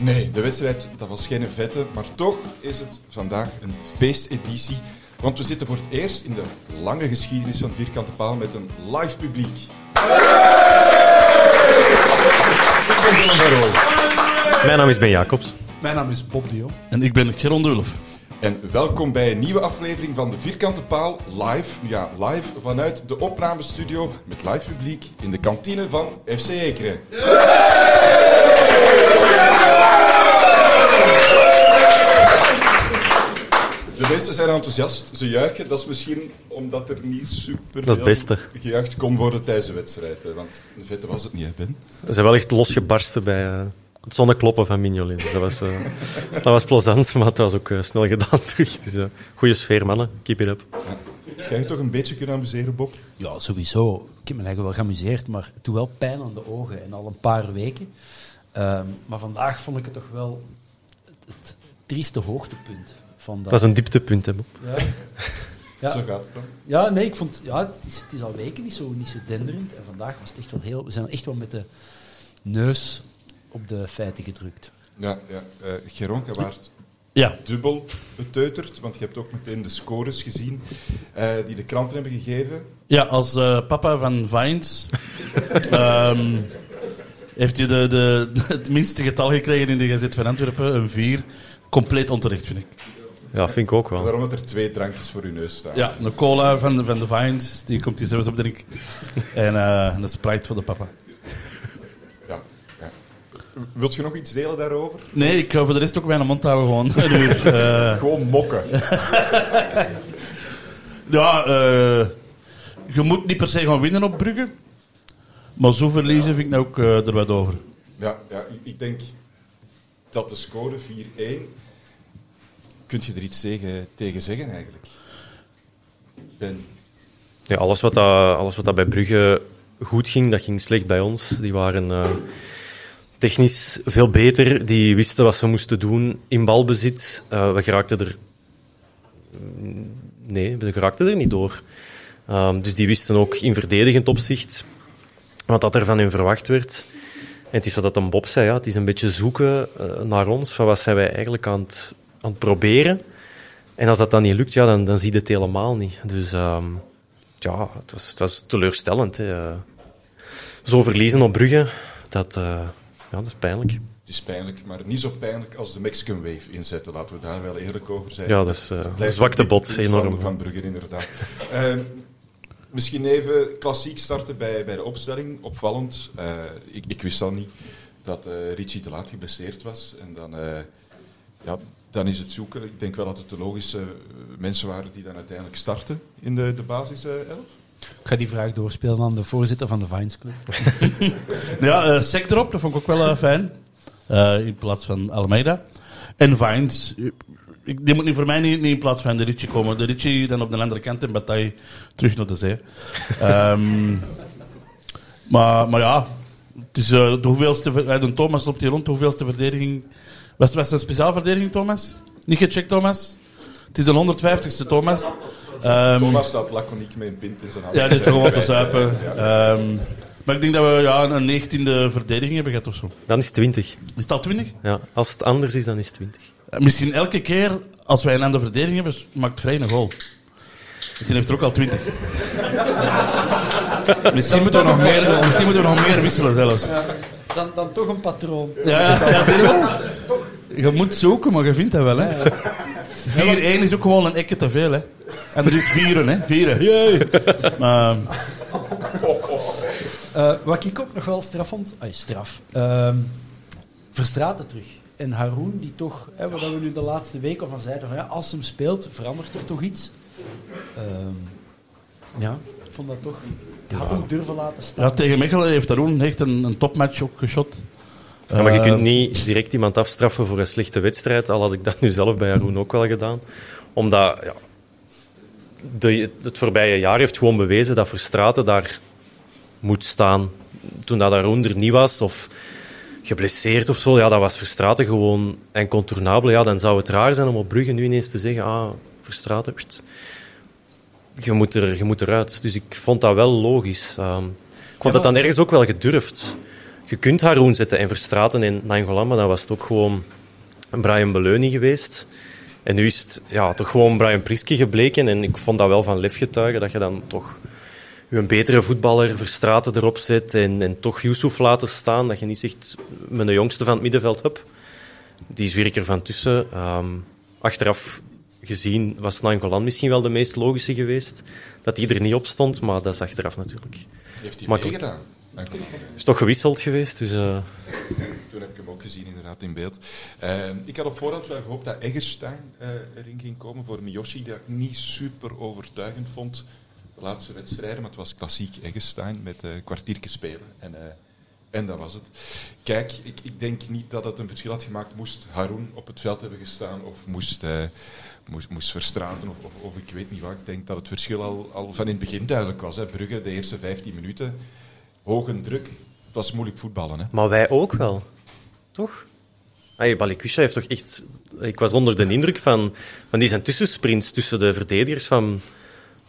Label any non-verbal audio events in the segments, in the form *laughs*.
Nee, de wedstrijd dat was geen vette, maar toch is het vandaag een feesteditie. Want we zitten voor het eerst in de lange geschiedenis van Vierkante Paal met een live publiek. Mijn naam is Ben Jacobs. Mijn naam is Bob Dio. En ik ben Geron Dulf. En welkom bij een nieuwe aflevering van de Vierkante Paal live. Ja, live vanuit de opnamestudio met live publiek in de kantine van FC Ekeren. De meesten zijn enthousiast, ze juichen. Dat is misschien omdat er niet super Dat is het beste. gejuicht kon worden tijdens de wedstrijd. hè, Want in feite was het niet, hè, Ben? We zijn wel echt losgebarsten bij eh, het zonnekloppen van Mignolet. Dus dat, was, eh, *laughs* dat was plezant, maar het was ook eh, snel gedaan terug. Dus, goeie sfeer, mannen. Keep it up. Ga je toch een beetje kunnen amuseren, Bob? Ja, sowieso. Ik heb me eigenlijk wel geamuseerd, maar het doet wel pijn aan de ogen. En al een paar weken. Ehm, maar vandaag vond ik het toch wel het, het trieste hoogtepunt. Van dat. Dat was een dieptepunt, hè, Bob. Ja. *laughs* Ja. Zo gaat het dan. Ja, nee, ik vond... Ja, het is, het is al weken niet zo, niet zo denderend. En vandaag was het echt wel heel... We zijn echt wel met de neus op de feiten gedrukt. Ja, ja. eh Geron, je waart Ja. dubbel beteuterd, want je hebt ook meteen de scores gezien eh, die de kranten hebben gegeven. Ja, als eh, papa van Vines *laughs* ehm, heeft u de, de, het minste getal gekregen in de Gazet van Antwerpen, een 4. Compleet onterecht, vind ik. Ja, vind ik ook wel. Waarom dat er twee drankjes voor uw neus staan. Ja, de cola van de, van de Vines, die komt hier zelfs op drinken. En eh de Sprite voor de papa. Ja, ja. Wilt je nog iets delen daarover? Nee, ik ga voor de rest ook mijn mond houden gewoon. *laughs* Een. Eh, Gewoon mokken. *laughs* ja, eh, je moet niet per se gaan winnen op Brugge. Maar zo verliezen vind ik nou ook eh, er wat over. Ja, ja, ik- ik denk dat de score 4-1... Kunt je er iets tegen, tegen zeggen, eigenlijk? Ben. Ja, alles wat, dat, alles wat dat bij Brugge goed ging, dat ging slecht bij ons. Die waren eh, technisch veel beter. Die wisten wat ze moesten doen in balbezit. Eh, we geraakten er... mm, Nee, we geraakten er niet door. Ehm, dus die wisten ook in verdedigend opzicht wat dat er van hen verwacht werd. En het is wat dat een Bob zei, ja, het is een beetje zoeken eh, naar ons, van wat zijn wij eigenlijk aan het, aan het proberen. En als dat dan niet lukt, ja, dan, dan zie je het helemaal niet. Dus ehm, ja, het was, het was teleurstellend. Hè. Zo verliezen op Brugge, dat, eh, ja, dat is pijnlijk. Het is pijnlijk, maar niet zo pijnlijk als de Mexican Wave inzetten. Laten we daar wel eerlijk over zijn. Ja, dat is eh, een zwakte bot, enorm. Van, van Brugge, inderdaad. Ehm, misschien even klassiek starten bij, bij de opstelling. Opvallend. Eh, ik, ik wist al niet dat eh Richie te laat geblesseerd was. En dan, eh, ja, dan is het zoeken. Ik denk wel dat het de logische mensen waren die dan uiteindelijk starten in de, de basis eh, elf. Ik ga die vraag doorspelen aan de voorzitter van de Vines Club. *laughs* Ja, eh sec erop, dat vond ik ook wel fijn. Eh, in plaats van Almeida. En Vines, ik- die moet nu voor mij niet, niet in plaats van de Ritchie komen. De Ritchie dan op de andere kant en Bataille terug naar de zee. *laughs* Ehm, maar, maar ja, Het is uh, de hoeveelste... eh, De Thomas loopt hier rond. De hoeveelste verdediging... Was, was het een speciaal verdediging, Thomas? Niet gecheckt, Thomas? Het is de 150ste, Thomas. Ehm, Thomas staat laconiek met een pint in zijn hand. Ja, dat is toch gewoon te zuipen. Ja. Ehm, maar ik denk dat we ja, een 19e verdediging hebben gehad of zo. Dan is het 20. Is het al 20? Ja, als het anders is, dan is het 20. Eh, Misschien elke keer als wij een andere verdediging hebben, maakt Vrij een goal. Die heeft er ook al 20. *laughs* misschien, moeten we nog meer, misschien moeten we nog meer wisselen zelfs. Dan, dan toch een patroon. Ja, ja, ja je wel? Je moet zoeken, maar je vindt dat wel. hè. 4-1 is ook gewoon een ekke te veel. Hè. En er is vieren, hè? Vieren. Jee. Maar, Eh, wat ik ook nog wel straf vond, ah, straf, Ehm Verstraten terug. En Haroon, die toch, hè, wat we nu de laatste weken van zeiden, van, ja, als hem speelt, verandert er toch iets. Ehm, ja, ik vond dat toch... Had hem durven laten staan. ja, tegen Mechelen heeft Haroon echt een, een topmatch ook geschot. Ja, maar je Eh, kunt niet direct iemand afstraffen voor een slechte wedstrijd, al had ik dat nu zelf bij Haroon ook wel gedaan. Omdat ja, de, het voorbije jaar heeft gewoon bewezen dat Verstraten daar moet staan. Toen dat Haroon er niet was, of geblesseerd of zo, ja, dat was Verstraten gewoon incontournabel. Ja, dan zou het raar zijn om op Brugge nu ineens te zeggen, ah, Verstraten, je moet, er, je moet eruit. Dus ik vond dat wel logisch. Ehm, ik vond dat dan ergens ook wel gedurfd. Je kunt Haroon zetten en Verstraten in Nangolan, maar dan was het ook gewoon Brian Beleuny geweest. En nu is het ja, toch gewoon Brian Priske gebleken. En ik vond dat wel van lef getuigen, dat je dan toch je een betere voetballer Verstraten erop zet en, en toch Yusuf laten staan. Dat je niet zegt, met de jongste van het middenveld, hup, die is weer er van tussen. Ehm, achteraf gezien was Nangolan misschien wel de meest logische geweest. Dat die er niet op stond, maar dat is achteraf natuurlijk. Heeft hij meegedaan? U. is toch gewisseld geweest, dus... eh, *laughs* Toen heb ik hem ook gezien, inderdaad, in beeld. Eh, ik had op voorhand wel gehoopt dat Eggerstein eh, erin ging komen voor Miyoshi, die ik niet super overtuigend vond. Laatste wedstrijden, maar het was klassiek Eggerstein met een kwartiertje spelen. En, eh, en dat was het. Kijk, ik, ik denk niet dat het een verschil had gemaakt. Moest Haroun op het veld hebben gestaan of moest, eh, moest, moest Verstraten of, of, ik weet niet wat. Ik denk dat het verschil al, al van in het begin duidelijk was. Hè. Brugge, de eerste 15 minuten, hoge druk. Het was moeilijk voetballen. Hè. Maar wij ook wel. Toch? Hey, heeft toch echt... Ik was onder de indruk van, van die zijn tussensprints tussen de verdedigers van,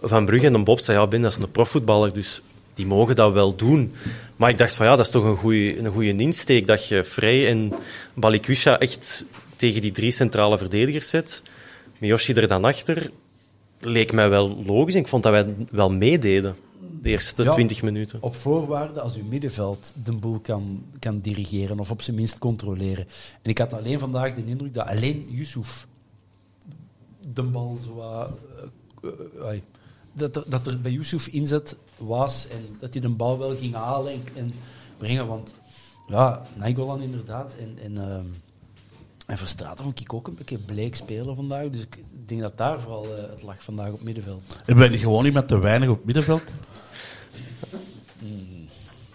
van Brugge en de Bob. Zei, ja, Ben, dat is een profvoetballer, dus die mogen dat wel doen. Maar ik dacht van, ja, dat is toch een goede een goeie insteek, dat je Vrij en Balikwisha echt tegen die drie centrale verdedigers zet. Miyoshi er dan achter. Leek mij wel logisch ik vond dat wij wel meededen. De eerste Ja. 20 minuten. Op voorwaarde als uw middenveld de boel kan, kan dirigeren of op zijn minst controleren. En ik had alleen vandaag de indruk dat alleen Yusuf de bal zo eh, eh, dat, er, dat er bij Yusuf inzet was en dat hij de bal wel ging halen en, en brengen. Want ja, Nainggolan inderdaad en, en, ehm, en Verstraeten vond ik ook een beetje bleek spelen vandaag. Dus ik denk dat daar vooral eh, het lag vandaag op middenveld. hebben wij niet gewoon iemand te weinig op middenveld?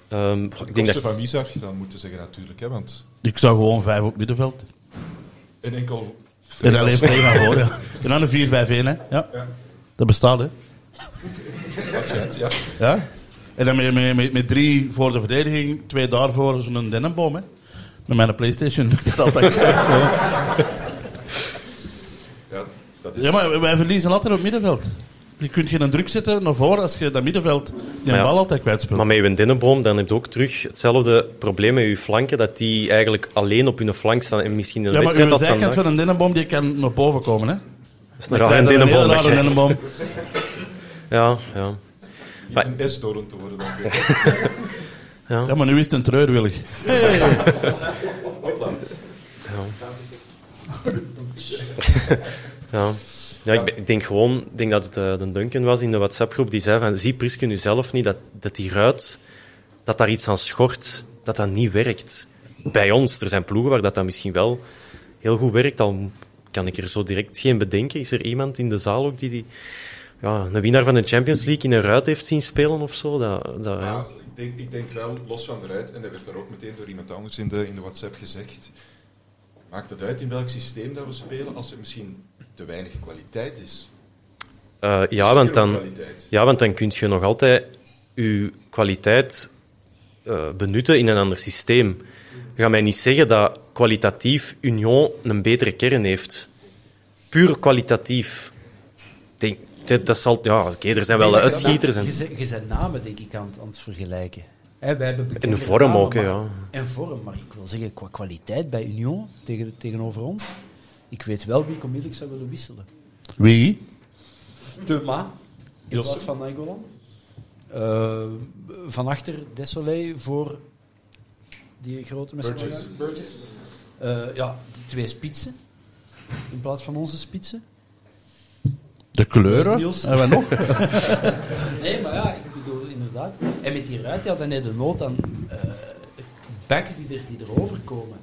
Ehm, ik denk dat van wie zou je dan moeten zeggen natuurlijk, hè, want Ik zou gewoon vijf op middenveld. een enkel... En alleen vrij naar voren. ja. En dan een 4-5-1, hè? Ja. Ja. Dat bestaat, hè? Patiënt, ja. Ja. En dan met, met, met, met drie voor de verdediging, twee daarvoor, zo'n dennenboom, hè? Met mijn PlayStation lukt dat altijd. ja. *laughs* ja, dat is... ja, maar wij verliezen altijd op het middenveld. Je kunt geen druk zetten naar voren als je dat middenveld die Maar ja. bal altijd kwijtspeelt. Maar met je Dennenboom, dan heb je ook terug hetzelfde probleem met je flanken, dat die eigenlijk alleen op hun flank staan en misschien in een ja, maar wedstrijd uw als zijkant vandaag... van een dennenboom die kan naar boven komen, hè? Dat is een rare Dennenboom. Dat je. Ja, ja. Maar- Een S-toren te worden. Denk ik. *laughs* Ja, maar nu is het een treurwillig. Ja, ja ik, ben- ik denk gewoon ik denk dat het eh, de Duncan was in de WhatsApp-groep die zei van zie Priske nu zelf niet dat, dat die ruit, dat daar iets aan schort, dat dat niet werkt. Bij ons, er zijn ploegen waar dat, dan misschien wel heel goed werkt, al kan ik er zo direct geen bedenken. Is er iemand in de zaal ook die, die ja, een winnaar van de Champions League in een ruit heeft zien spelen of zo? Dat, dat, ja. Ik, denk, ik denk wel, los van de ruit, en dat werd dan ook meteen door iemand anders in de, in de WhatsApp gezegd. Maakt het uit in welk systeem dat we spelen als er misschien te weinig kwaliteit is? Eh, ja, want dan, ja, want dan kun je nog altijd je kwaliteit eh, benutten in een ander systeem. Ga mij niet zeggen dat kwalitatief Union een betere kern heeft. Puur kwalitatief. Denk, dat, dat zal, ja, oké, er zijn wel uitschieters. En, Je zijn- Je zijn namen, denk ik, aan, het- aan het vergelijken. Hè, wij hebben En de vorm namen, ook, maar- ja. En vorm, maar ik wil zeggen, qua kwaliteit bij Union tegen, tegenover ons, ik weet wel wie ik onmiddellijk zou willen wisselen. Wie? Thuma, in plaats van Nainggolan. Eh, van achter Desolé voor die grote Burgess. Burgess. Eh, ja, die twee spitsen in plaats van onze spitsen. De kleuren? Niels. Hebben we nog? *laughs* Nee, maar ja, ik bedoel inderdaad. En met die ruit, ja, dan heb je de nood aan eh backs die, er, die erover komen.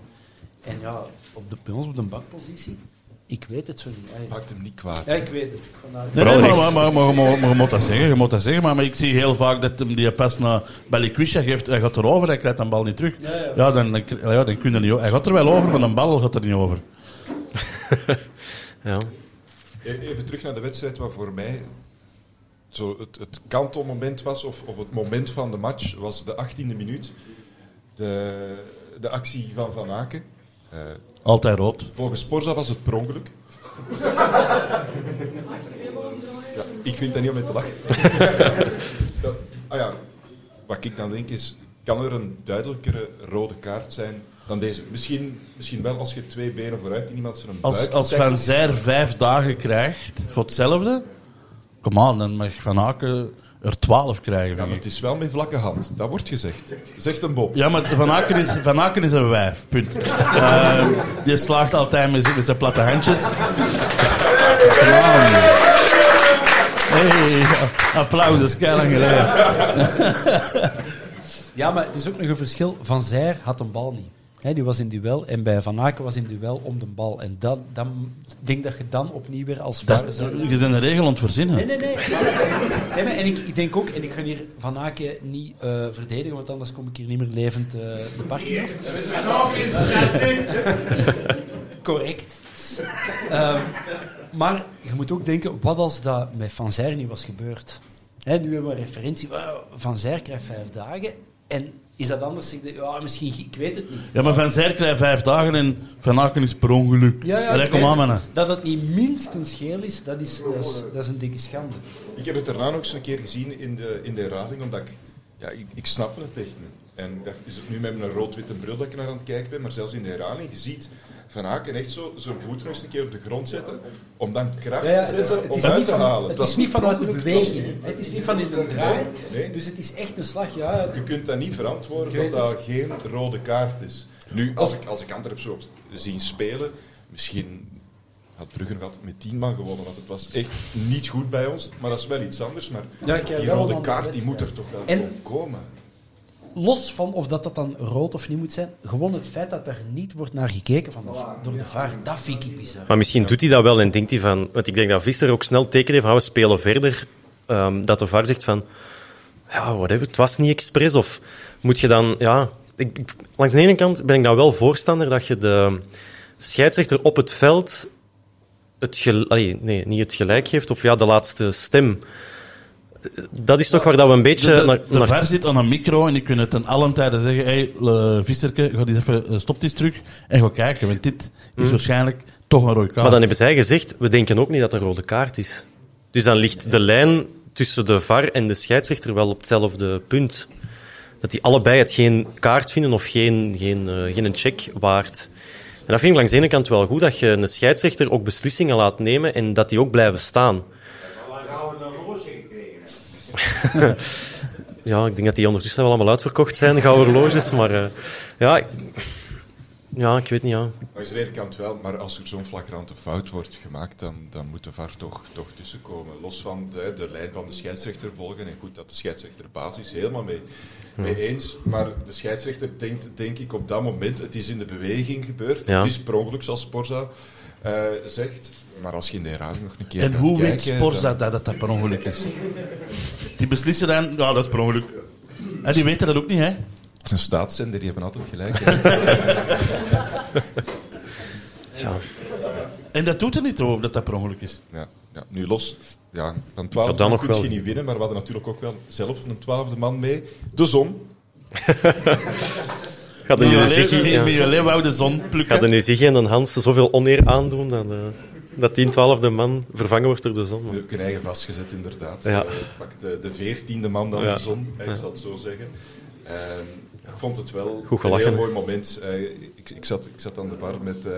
En ja, op de, bij ons op de bakpositie, ik weet het zo niet. Maakt hem niet kwaad. Ja, ik weet het. Nee, nee, maar, maar, maar, maar, maar, maar je moet dat zeggen, je moet dat zeggen. Maar, maar ik zie heel vaak dat hem die pas naar Balikwisha geeft. Hij gaat erover, hij krijgt een bal niet terug. Ja, ja. Ja, dan, dan, ja, dan kun je niet over. Hij gaat er wel over, maar een bal gaat er niet over. *laughs* ja. Even terug naar de wedstrijd, waar voor mij zo het, het kantelmoment was, of, of het moment van de match, was de 18e minuut. De, de actie van Van Aken. Eh, Altijd rood. volgens Sporza was het per ongeluk. *laughs* ja, ik vind dat niet om mee te lachen. *laughs* Ja, ah ja, wat ik dan denk is, kan er een duidelijkere rode kaart zijn dan deze? Misschien, misschien wel als je twee benen vooruit in iemand zijn Als, buik als tackelt. Van Zijr vijf dagen krijgt voor hetzelfde, kom aan, dan mag Van Aken er twaalf krijgen. Ja, maar het is wel met vlakke hand. Dat wordt gezegd. Zegt een Bob. Ja, maar Van Aken is, Van Aken is een wijf. Punt. Eh, die slaagt altijd met, met zijn platte handjes. Come on. Hey, applaus, dat is keilang geleden. Ja, maar het is ook nog een verschil. Van Zijr had een bal niet. Die was in duel en bij Van Aken was in duel om de bal. En dat, dan denk dat je dan opnieuw weer als Dat, is- je bent een regel aan het verzinnen. Nee, nee, nee. *laughs* nee maar, en ik, ik denk ook, en ik ga hier Van Aken niet eh, verdedigen, want anders kom ik hier niet meer levend eh, de parking af. *laughs* Correct. Ehm, maar je moet ook denken, wat als dat met Van Zijr niet was gebeurd? Hè, nu hebben we een referentie, Van Zijr krijgt vijf dagen. En is dat anders? Ja, misschien, ik weet het niet. Ja, maar Van krijgt vijf dagen en Van Aken is per ongeluk. Ja, ja, ik kom aan, het. Dat het niet minstens geel is, dat is, dat is, dat is een dikke schande. Ik heb het daarna nog eens een keer gezien in de, in de herhaling, omdat ik, ja, ik, ik snapte het echt niet. En ik dacht, is het nu met mijn rood-witte bril dat ik naar aan het kijken ben, maar zelfs in de herhaling, je ziet Van Aken echt zo zijn voet nog eens een keer op de grond zetten, om dan kracht Ja, ja, te zetten om uit niet te van, halen. het is niet vanuit de beweging. Het is niet van in een draai. Nee. Dus het is echt een slag. Ja, Je kunt dat niet verantwoorden dat dat geen rode kaart is. Nu, als ik, als ik Antwerp zo op- zien spelen, misschien had Brugge nog altijd met tien man gewonnen, want het was echt niet goed bij ons. Maar dat is wel iets anders. Maar Ja, die rode kaart die moet er toch wel En- komen. Los van of dat, dat dan rood of niet moet zijn, gewoon het feit dat er niet wordt naar gekeken van door de VAR, dat vind. Maar misschien doet hij dat wel en denkt hij van... Want ik denk dat Visser ook snel teken heeft van we spelen verder. ehm, dat de VAR zegt van... Ja, whatever, het was niet expres. Of moet je dan... Ja, ik, langs de ene kant ben ik nou wel voorstander dat je de scheidsrechter op het veld... Het gel- nee, niet het gelijk geeft. Of ja, de laatste stem. Eh, Dat is toch waar dat we een beetje... De, de, zit aan een micro en die kunnen ten allen tijden zeggen: hé, hey, Visserke, ga eens even, eh, stop eens terug en ga kijken, want dit is waarschijnlijk toch een rode kaart. Maar dan hebben zij gezegd, we denken ook niet dat het een rode kaart is. Dus dan ligt de lijn tussen de VAR en de scheidsrechter wel op hetzelfde punt. Dat die allebei het geen kaart vinden of geen, geen, eh, geen een check waard. En dat vind ik langs de ene kant wel goed, dat je een scheidsrechter ook beslissingen laat nemen en dat die ook blijven staan. *laughs* Ja, ik denk dat die ondertussen wel allemaal uitverkocht zijn, de gouden horloges. Maar eh, ja, ik- ja, ik weet niet. Ja. Langs de ene kant wel, maar als er zo'n flagrante fout wordt gemaakt, dan, dan moet de VAR toch, toch tussenkomen. Los van de, de lijn van de scheidsrechter volgen. En goed, dat de scheidsrechter basis helemaal mee, mee eens. Maar de scheidsrechter denkt, denk ik, op dat moment, het is in de beweging gebeurd. Ja. Het is per ongeluk, zoals Sporza eh, zegt. Maar als je in de herhaling nog een keer En hoe weet dan- dat het dat per ongeluk is? *laughs* Die beslissen dan, ja, dat is per ongeluk. En die weten dat ook niet, hè? Het is een staatszender, die hebben altijd gelijk. *laughs* Ja. En dat doet er niet over dat dat per ongeluk is. Ja, ja. Nu los, ja, van 12 Ja, dan man nog kun je wel. niet winnen, maar we hadden natuurlijk ook wel zelf een twaalfde man mee. De zon. *laughs* Gaat er nu zeggen, ja. De zon plukken. Gaat er nu zeggen en Hans zoveel oneer aandoen dat, eh, dat 10 12e man vervangen wordt door de zon? Ik een eigen vastgezet, inderdaad. Ja. Eh, pak de, de veertiende man dan Ja. de zon, eh, ik Ja. zal het zo zeggen. Ehm, ik vond het wel Goed een heel mooi moment. Eh, ik, ik, zat, ik zat aan de bar met, eh,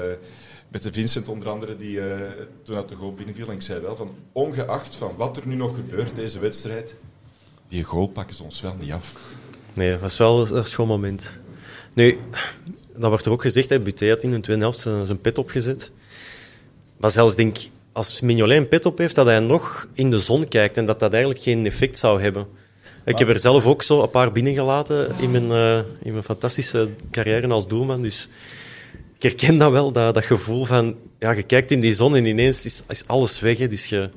met de Vincent onder andere, die eh, toen uit de goal binnenviel. En ik zei wel van, ongeacht van wat er nu nog gebeurt deze wedstrijd, die goal pakken ze ons wel niet af. Nee, dat was wel een schoon moment. Nu, dat wordt er ook gezegd, hè, Buté had in de tweede helft zijn, zijn pet opgezet. Maar zelfs denk als Mignolet een pet op heeft, dat hij nog in de zon kijkt en dat dat eigenlijk geen effect zou hebben. Ik heb er zelf ook zo een paar binnengelaten in mijn, eh, in mijn fantastische carrière als doelman. Dus ik herken dat wel, dat, dat gevoel van... Ja, je kijkt in die zon en ineens is, is alles weg. Hè, dus je,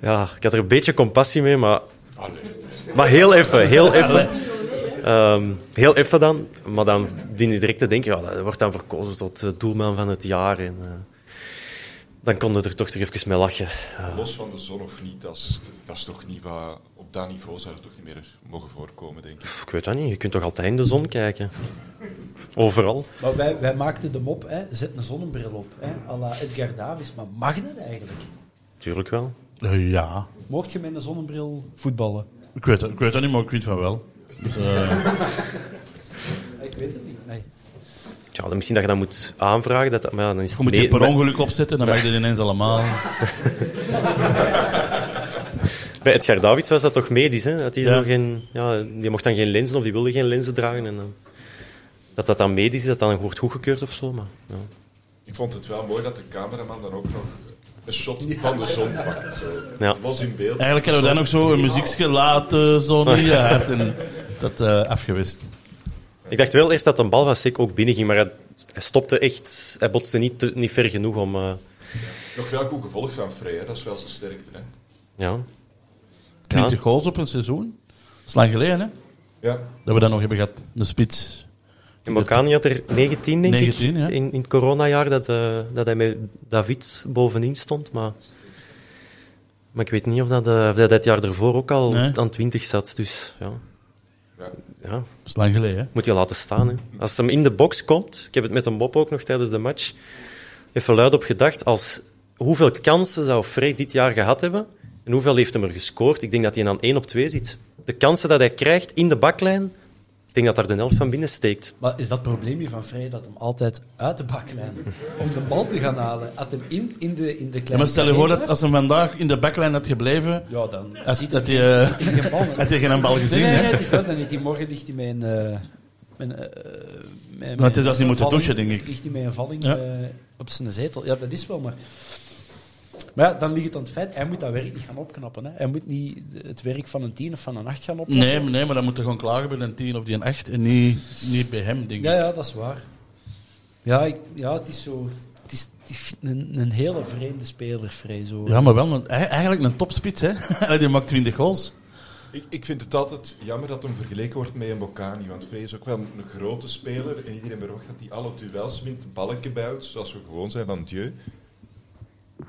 ja, ik had er een beetje compassie mee, maar... Maar heel even, heel even. Ehm, heel even dan. Maar dan dien je direct te denken, ja, dat wordt dan verkozen tot eh, doelman van het jaar. En, eh, dan kon je er toch toch even mee lachen. Ja. Los van de zon of niet, dat is, dat is toch niet wat... Op dat niveau zou het toch niet meer mogen voorkomen, denk ik. Ik weet dat niet, je kunt toch altijd in de zon kijken? Overal. Maar wij, wij maakten de mop, hè, zet een zonnebril op, hè, à la Edgar Davis. Maar mag dat eigenlijk? Tuurlijk wel. Eh, ja, Mocht je met een zonnebril voetballen? ik weet, het, ik weet het niet, maar ik weet van wel. Dus, eh, *laughs* Ik weet het niet. Nee. Ja, dan misschien dat je dat moet aanvragen. Dat, maar ja, dan is je het moet je per ongeluk opzetten, dan mag je er ineens allemaal. *laughs* Bij Edgar Davids was dat toch medisch, hè? Dat hij Ja. geen, ja, die mocht dan geen lenzen of die wilde geen lenzen dragen. En, dan- dat dat dan medisch is, dat dan wordt goedgekeurd of zo. Maar, ja. Ik vond het wel mooi dat de cameraman dan ook nog een shot van de zon pakt. Zo. Ja. Los in beeld. Eigenlijk hebben we dan nog zo een muziekje laten, zo niet *laughs* je hart en dat eh, afgewist. Ik dacht wel eerst dat de bal van Sek ook binnenging, maar hij, hij stopte echt... Hij botste niet, te- niet ver genoeg om... eh, Nog wel goed gevolg van Frey, hè. dat is wel zijn sterkte. Hè. ja. 20 goals op een seizoen. Dat is lang geleden, hè? Ja. Dat we dat nog hebben gehad. Een spits. En Bocani had er 19, denk 19, ik, ja. in, in het coronajaar, dat, eh, dat hij met David bovenin stond. Maar, maar ik weet niet of dat, eh, of dat het jaar ervoor ook al Nee. aan 20 zat. Dus ja, Ja. ja Dat is lang geleden, hè? moet je laten staan. Hè. Als hem in de box komt, ik heb het met een Bob ook nog tijdens de match, even luid op gedacht, als, hoeveel kansen zou Frey dit jaar gehad hebben en hoeveel heeft hem er gescoord? Ik denk dat hij aan 1 op 2 zit. De kansen dat hij krijgt in de baklijn, ik denk dat daar de helft van binnen steekt. Maar is dat probleempje van Vrij dat hem altijd uit de baklijn om de bal te gaan halen, had hem in, in de, in de kleine Ja, maar stel je voor dat als hij vandaag in de backline had gebleven, Ja, dan had, ziet had hij hij, eh, geen bal. hè. *laughs* had hij geen bal gezien. nee, nee, het is dat dan niet. Die morgen ligt hij eh, met, een, eh, met, het is als hij moet douchen, denk ik. Ligt hij met een valling Ja. eh, op zijn zetel. Ja, dat is wel, maar... Maar ja, dan ligt het aan het feit, hij moet dat werk niet gaan opknappen. Hè. Hij moet niet het werk van een 10 of van een 8 gaan oplossen. Nee, maar- nee, maar dan moet hij gewoon klagen bij een 10 of die een 8 en niet, niet bij hem, denk ik. Ja, ja, dat is waar. Ja, ik, ja het is zo... Het is, het is een, een hele vreemde speler, Vrij. Zo. Ja, maar wel een, ei- eigenlijk een topspits, hè? *laughs* Die maakt 20 goals. Ik, ik vind het altijd jammer dat hem vergeleken wordt met een Bocani. Want Frey is ook wel een grote speler. En iedereen verwacht dat hij alle duels wint, balken buit, zoals we gewoon zijn van Dieu.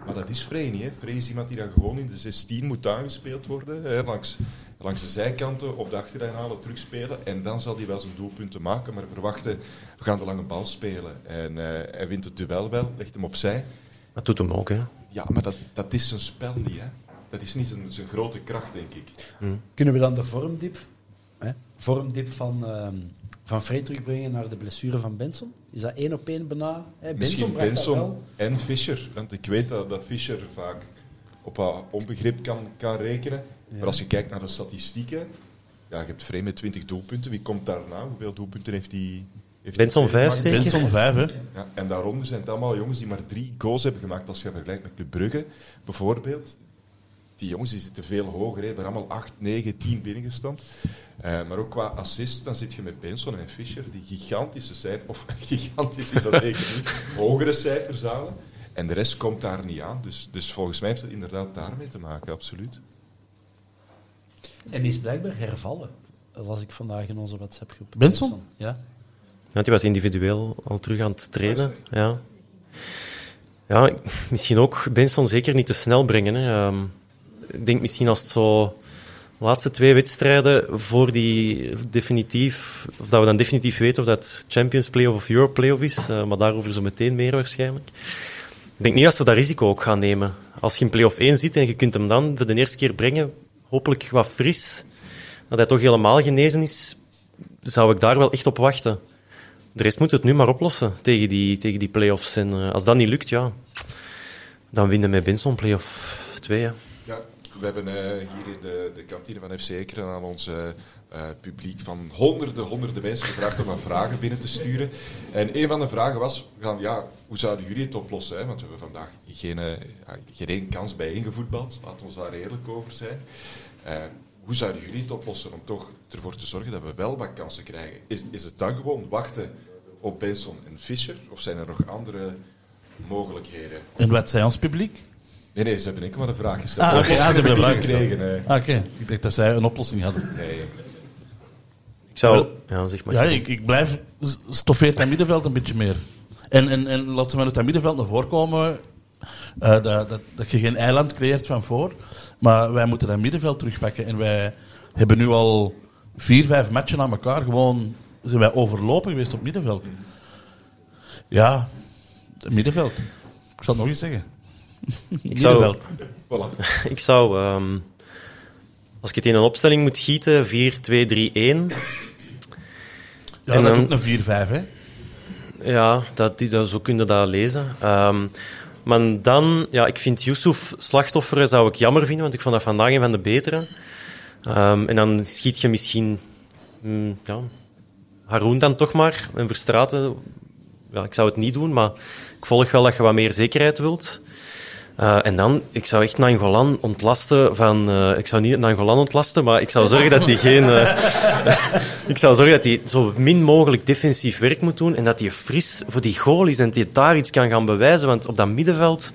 Maar dat is Frey niet. Hè. Frey is iemand die dan gewoon in de 16 moet aangespeeld worden. Hè, langs, langs de zijkanten of de achterrijnhalen terugspelen. En dan zal hij wel zijn doelpunten maken. Maar verwachten, we gaan de lange bal spelen. En eh, hij wint het duel wel, legt hem opzij. Dat doet hem ook, hè. Ja, maar dat, dat is zijn spel niet. Hè. Dat is niet zijn, zijn grote kracht, denk ik. Kunnen we dan de vormdip, hè, vormdip van, ehm van Vrij terugbrengen naar de blessure van Benson? Is dat één op één bijna? Hè? Misschien Benson Benson wel. en Fischer. Want ik weet dat, dat Fischer vaak op haar onbegrip kan, kan rekenen. Maar als je kijkt naar de statistieken, ja, je hebt Frey met 20 doelpunten. Wie komt daarna? Hoeveel doelpunten heeft hij? Heeft Benson hij vijf, gemaakt? zeker? Benson 5, hè? Ja, en daaronder zijn het allemaal jongens die maar drie goals hebben gemaakt. Als je vergelijkt met Club Brugge, bijvoorbeeld. Die jongens die zitten veel hoger. Hebben allemaal 8, 9, 10 binnengestampt. Eh, maar ook qua assist, dan zit je met Benson en Fischer, die gigantische cijfers, of *laughs* gigantisch is dat zeker niet, hogere cijfers halen. En de rest komt daar niet aan. Dus, dus volgens mij heeft het inderdaad daarmee te maken, absoluut. En die is blijkbaar hervallen. Dat las ik vandaag in onze WhatsApp-groep. Benson? Ja. Want hij was individueel al terug aan het trainen. Ja. Ja, misschien ook Benson zeker niet te snel brengen. Hè. Ehm, ik denk misschien als het zo laatste twee wedstrijden voor die definitief, of dat we dan definitief weten of dat Champions Playoff of Europe Playoff is, uh, maar daarover zo meteen meer waarschijnlijk. Ik denk niet dat ze dat risico ook gaan nemen. Als je in Playoff 1 zit en je kunt hem dan voor de eerste keer brengen, hopelijk wat fris, dat hij toch helemaal genezen is, zou ik daar wel echt op wachten. De rest moet het nu maar oplossen tegen die, tegen die play-offs. En uh, als dat niet lukt, ja, dan winnen met Benson play-off 2. Ja. We hebben uh, hier in de, de kantine van FC Ekeren aan ons uh, publiek van honderden, honderden mensen gevraagd om wat vragen binnen te sturen. En een van de vragen was, gaan, ja, hoe zouden jullie het oplossen? Hè? Want we hebben vandaag geen, geen één kans bijeengevoetbald. Laten we daar eerlijk over zijn. hoe zouden jullie het oplossen om toch ervoor te zorgen dat we wel wat kansen krijgen? Is, is het dan gewoon wachten op Benson en Fischer? Of zijn er nog andere mogelijkheden? En wat zijn ons publiek? Nee, nee, ze hebben enkel maar een vraag gesteld. Ah, okay, ja, ze hebben een vraag gekregen. Ah, oké, ik dacht dat zij een oplossing hadden. Nee. Ik zou... Ja, zeg maar. Ja, ik, ik blijf... Stoffeert dat middenveld een beetje meer. En, en, en laten we met het middenveld naar voren komen... Uh, dat, dat, dat je geen eiland creëert van voor. Maar wij moeten dat middenveld terugpakken. En wij hebben nu al vier, vijf matchen aan elkaar gewoon zijn wij overlopen geweest op middenveld. Ja, het middenveld. Ik zal het nog eens zeggen. Ik zou, *laughs* ik zou um, als ik het in een opstelling moet gieten, 4-2-3-1. Ja, en dat is ook een 4-5, hè? Ja, dat, die, dat, zo kun je dat lezen. Um, maar dan, ja, ik vind Yusuf slachtoffer zou ik jammer vinden, want ik vond dat vandaag een van de betere. Um, en dan schiet je misschien mm, ja, Haroon dan toch maar. En Verstraten, ja, ik zou het niet doen, maar ik volg wel dat je wat meer zekerheid wilt. Uh, en dan, ik zou echt Nangolan ontlasten van... Uh, ik zou niet Nangolan ontlasten, maar ik zou zorgen dat hij *laughs* geen... Uh, *laughs* ik zou zorgen dat hij zo min mogelijk defensief werk moet doen en dat hij fris voor die goal is en dat hij daar iets kan gaan bewijzen. Want op dat middenveld...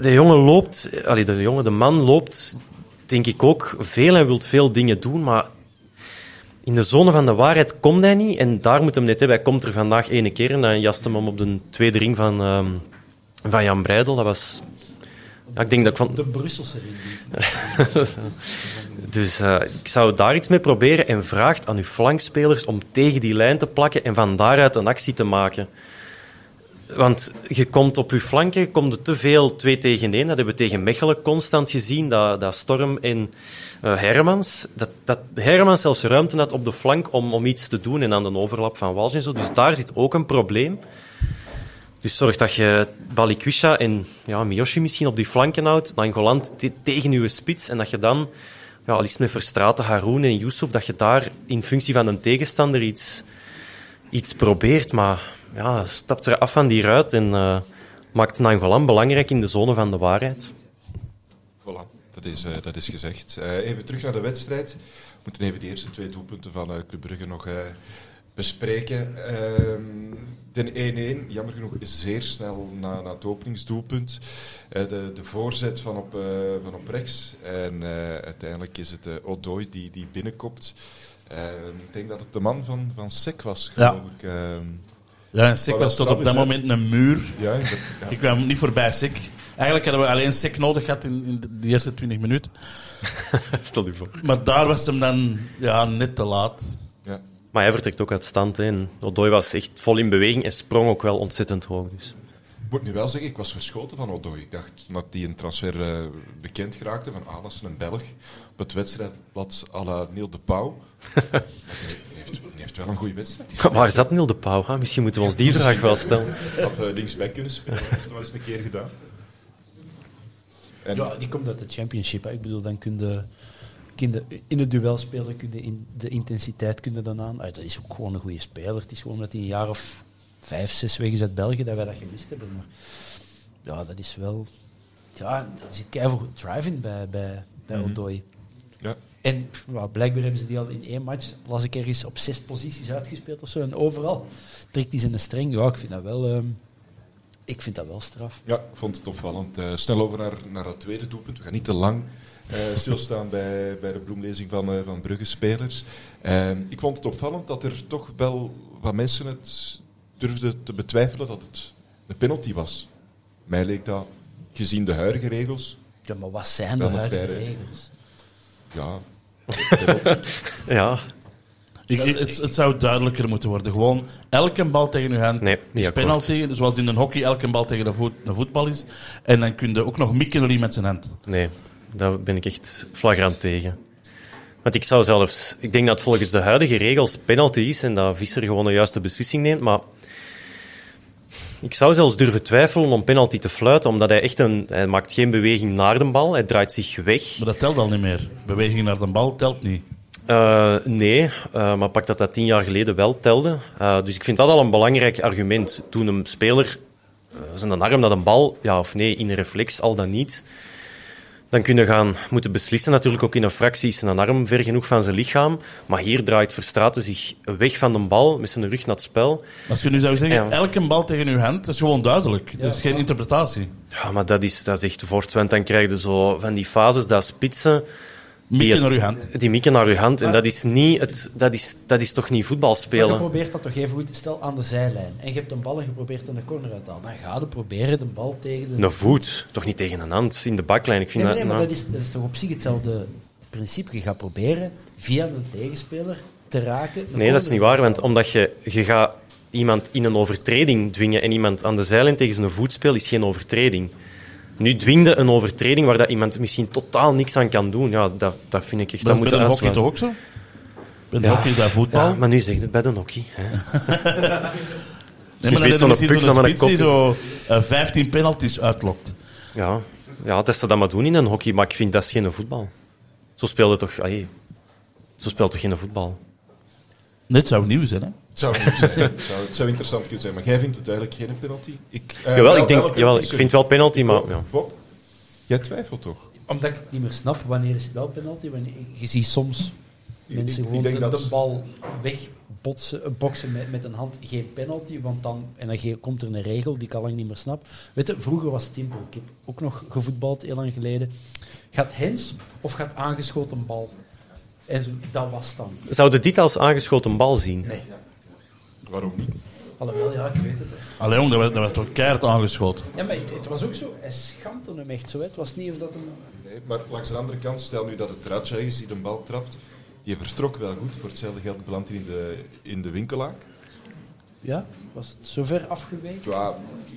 De jongen loopt... Allee, de jongen, de man loopt, denk ik ook, veel en wil veel dingen doen, maar in de zone van de waarheid komt hij niet. En daar moet hem net hebben. Hij komt er vandaag ene keer en dan jaste hem op de tweede ring van, um, van Jan Breidel. Dat was... Ja, ik denk dat ik van... De Brusselse *laughs* dus uh, ik zou daar iets mee proberen en vraagt aan uw flankspelers om tegen die lijn te plakken en van daaruit een actie te maken. Want je komt op je flanken, komt er te veel twee tegen één. Dat hebben we tegen Mechelen constant gezien, dat, dat Storm en uh, Hermans. Dat, dat Hermans zelfs ruimte had op de flank om, om iets te doen en aan de overlap van Walsh en zo. Dus daar zit ook een probleem. Dus zorg dat je Balikwisha en ja, Miyoshi misschien op die flanken houdt, Nangoland tegen uw spits en dat je dan, ja, al is met Verstraten, Haroun en Yusuf, dat je daar in functie van een tegenstander iets, iets probeert. Maar ja, stapt er af van die ruit en uh, maakt Nangolan belangrijk in de zone van de waarheid. Voilà, dat is, uh, dat is gezegd. Uh, even terug naar de wedstrijd. We moeten even de eerste twee doelpunten van Club Brugge nog bespreken. Ehm, de 1-1, jammer genoeg, is zeer snel na, na het openingsdoelpunt. de, de voorzet van op, van op rechts. En uiteindelijk is het Odoi die, die binnenkomt. Ehm, ik denk dat het de man van, van Sek was, geloof ja. ik. Ehm, ja, en Sik was tot op dat moment een muur. Ja, ja. Ik kwam niet voorbij Sik. Eigenlijk hadden we alleen Sik nodig gehad in, in de eerste 20 minuten. *laughs* Stel je voor. Maar daar was hem dan ja, net te laat. Maar hij vertrekt ook uit stand. Hè. En Odoi was echt vol in beweging en sprong ook wel ontzettend hoog. Dus. Ik moet nu wel zeggen, ik was verschoten van Odoi. Ik dacht dat die een transfer uh, bekend geraakte van ah, dat is een Belg op het wedstrijdblad à la Neil de Pauw. *laughs* die, heeft, heeft wel een goede wedstrijd. Waar is dat Neil de Pauw? Hè? Misschien moeten we ons die vraag wel stellen. Had uh, linksback kunnen spelen, dat heeft hij wel eens een keer gedaan. En ja, die komt uit de championship. Hè. Ik bedoel, dan kun je, in het duel spelen, kun je in, de intensiteit kun je dan aan. Ah, dat is ook gewoon een goede speler. Het is gewoon dat hij een jaar of vijf, zes weg is uit België dat wij dat gemist hebben. Maar ja, dat is wel... Ja, er zit keihard driving bij, bij, bij Mhm. Odoi. Ja. En blijkbaar hebben ze die al in één match, las ik ergens, op zes posities uitgespeeld of zo. En overal trekt hij zijn streng. Ja, ik vind dat wel, ehm, ik vind dat wel straf. Ja, ik vond het opvallend. Uh, snel over naar, naar het tweede doelpunt. We gaan niet te lang uh, stilstaan bij, bij de bloemlezing van, uh, van Brugge-spelers. Ehm, ik vond het opvallend dat er toch wel wat mensen het durfden te betwijfelen dat het een penalty was. Mij leek dat, gezien de huidige regels... Ja, maar wat zijn de een huidige regels? Ja, *laughs* Ja, Ik, het, het zou duidelijker moeten worden. Gewoon elke bal tegen uw hand Nee, is penalty. Zoals in een hockey elke bal tegen de, voet, de voetbal is. En dan kun je ook nog mikken met zijn hand. nee, daar ben ik echt flagrant tegen. Want ik zou zelfs... Ik denk dat volgens de huidige regels penalty is en dat Visser gewoon de juiste beslissing neemt, maar... Ik zou zelfs durven twijfelen om penalty te fluiten, omdat hij echt een... Hij maakt geen beweging naar de bal, hij draait zich weg. Maar dat telt al niet meer. Beweging naar de bal telt niet. Eh, nee, eh, maar pak dat dat tien jaar geleden wel telde. Eh, dus ik vind dat al een belangrijk argument. Toen een speler zijn arm naar een bal, ja of nee, in een reflex, al dan niet, dan kun je gaan moeten beslissen. Natuurlijk ook in een fractie is zijn arm ver genoeg van zijn lichaam. Maar hier draait Verstraeten zich weg van de bal, met zijn rug naar het spel. Als je nu zou zeggen, Ja. elke bal tegen uw hand, dat is gewoon duidelijk. dat is geen interpretatie. Ja, maar dat is, dat is echt voort, want dan krijg je zo van die fases, dat spitsen... die Mikken naar uw hand. Die mikken naar uw hand. En dat is, niet het, dat, is, dat is toch niet voetbal Maar je spelen? probeert dat toch even goed. Stel aan de zijlijn. En je hebt een bal en je probeert een corner uit te halen. Dan ga je proberen de bal tegen de... Een voet, toch niet tegen een hand in de baklijn. Ik vind Nee, nee, nee, dat, maar nou, dat is, dat is toch op zich hetzelfde principe. Je gaat proberen via de tegenspeler te raken. de nee, dat is niet waar, want omdat je, je gaat iemand in een overtreding dwingen en iemand aan de zijlijn tegen zijn voet speelt, is geen overtreding. Nu dwingde een overtreding waar dat iemand misschien totaal niks aan kan doen. Ja, dat, dat vind ik echt... Dat moet bij de hockey toch ook zo? Bij de Ja. hockey is dat voetbal. Ja, maar nu zegt het bij de hockey. Hè. *laughs* *laughs* nee, maar dan heb je zo'n puk naar mijn die zo eh, 15 penalties uitlokt. Ja, ja, dat ze dat maar doen in een hockey, maar ik vind dat is geen voetbal. Zo speelde toch... allee, zo speelt toch geen voetbal? Nee, het zou nieuw zijn, hè? Het zou, zijn. het, zou, het zou interessant kunnen zijn, maar jij vindt het eigenlijk geen penalty? Ik, eh, Jawel, wel- ik, denk, wel een jawel, penalty, ik vind wel penalty, maar... Bob, Ja. Bob, jij twijfelt toch? Omdat ik het niet meer snap, wanneer is het wel penalty? Wanneer, je ziet soms mensen ik gewoon de, dat- de bal wegbotsen, eh, boksen met, met een hand, geen penalty, want dan, en dan ge- komt er een regel die ik al lang niet meer snap. Weet je, vroeger was het simpel. Ik heb ook nog gevoetbald, heel lang geleden. Gaat hens of gaat aangeschoten bal? En zo, dat was dan. Zouden dit als aangeschoten bal zien? Nee. Waarom niet? Alhoewel, ja, ik weet het. hè. Allee, jong, dat was, dat was toch keihard aangeschoten. Ja, maar het, het was ook zo, hij schampte hem echt zo. hè. Het was niet of dat hem... Nee, maar langs de andere kant, stel nu dat het Radja is die de bal trapt. Die vertrok wel goed. Voor hetzelfde geld belandt hij in de, in de winkelaak. Ja, was het zo ver afgeweken? Ja,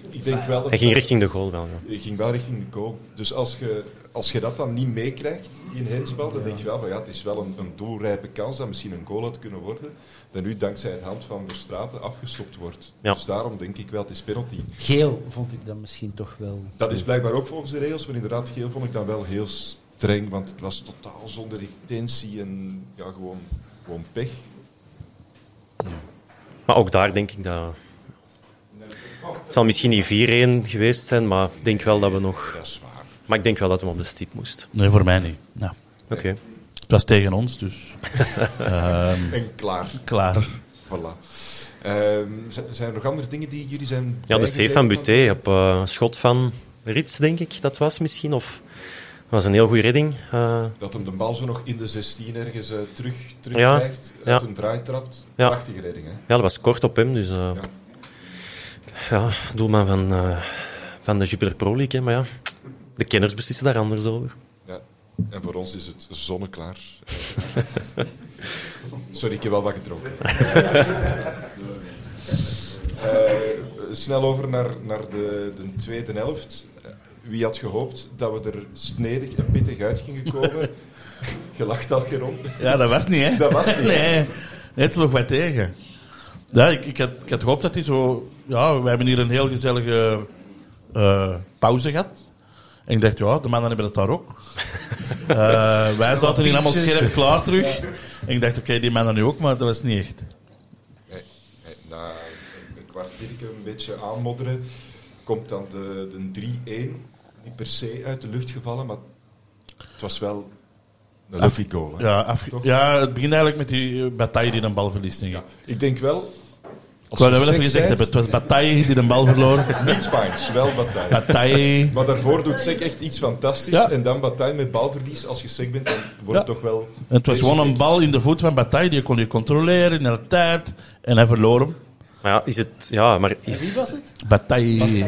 ik denk wel dat... Hij ging richting de goal wel, ja. Je ging wel richting de goal. Dus als je, als je dat dan niet meekrijgt, een hensbal, dan denk je wel van ja, het is wel een, een doelrijpe kans dat misschien een goal had kunnen worden. Dat nu dankzij het hand van Verstraten afgestopt wordt. Ja. Dus daarom denk ik wel, het is penalty. Geel vond ik dan misschien toch wel... Dat is blijkbaar ook volgens de regels, maar inderdaad, geel vond ik dan wel heel streng, want het was totaal zonder intentie en ja, gewoon, gewoon pech. Maar ook daar denk ik dat... Het zal misschien niet 4-1 geweest zijn, maar ik denk wel dat we nog... Dat is waar. Maar ik denk wel dat hem op de stip moest. Nee, voor mij niet. Nou, Oké. het was tegen ons, dus *laughs* Ehm, En klaar. klaar. Voilà. Ehm, zijn er nog andere dingen die jullie zijn Ja, de save van? Buté op eh, schot van Rits, denk ik, dat was misschien. Of dat was een heel goede redding. Eh, Dat hem de bal zo nog in de 16 ergens eh, terug, terug Ja, krijgt, ja. uit een draai trapt. Ja. Prachtige redding, hè? ja, dat was kort op hem, dus... eh, ja. doelman van, eh, van de Jupiler Pro League, hè, maar ja... De kenners beslissen daar anders over. Ja. En voor ons is het zonneklaar. Eh, *laughs* Sorry, ik heb wel wat gedronken. *laughs* Eh, snel over naar, naar de, de tweede helft. Wie had gehoopt dat we er snedig en pittig uit gingen komen? *laughs* Je lacht al, Geron. Ja, dat was niet, hè? Dat was niet? Nee, het nog wat tegen. Ja, ik, ik, had, ik had gehoopt dat hij zo... Ja, we hebben hier een heel gezellige eh, pauze gehad. En ik dacht, ja, de mannen hebben het daar ook. Eh, wij zaten hier allemaal scherp klaar terug. En ik dacht, oké, die mannen nu ook, maar dat was niet echt. Nee, nee, na een kwartiertje een beetje aanmodderen, komt dan de, de 3-1. Niet per se uit de lucht gevallen, maar het was wel een lucky goal. hè. Ja, Toch? ja, het begint eigenlijk met die uh, Bataille die een bal verliest, denk ik. Ik denk wel... Ik wou dat wel even gezegd hebben. Het was Bataille die de bal verloor. *laughs* Niet fijn, wel bataille. Bataille. Maar daarvoor doet Sek echt iets fantastisch. Ja. En dan bataille met balverlies. Als je Sek bent, dan wordt het toch wel... Het was gewoon een bal in de voet van Bataille. Die kon je controleren in de tijd. En hij verloor hem. Maar ja, is het... Ja, maar Wie is, was het? Bataille.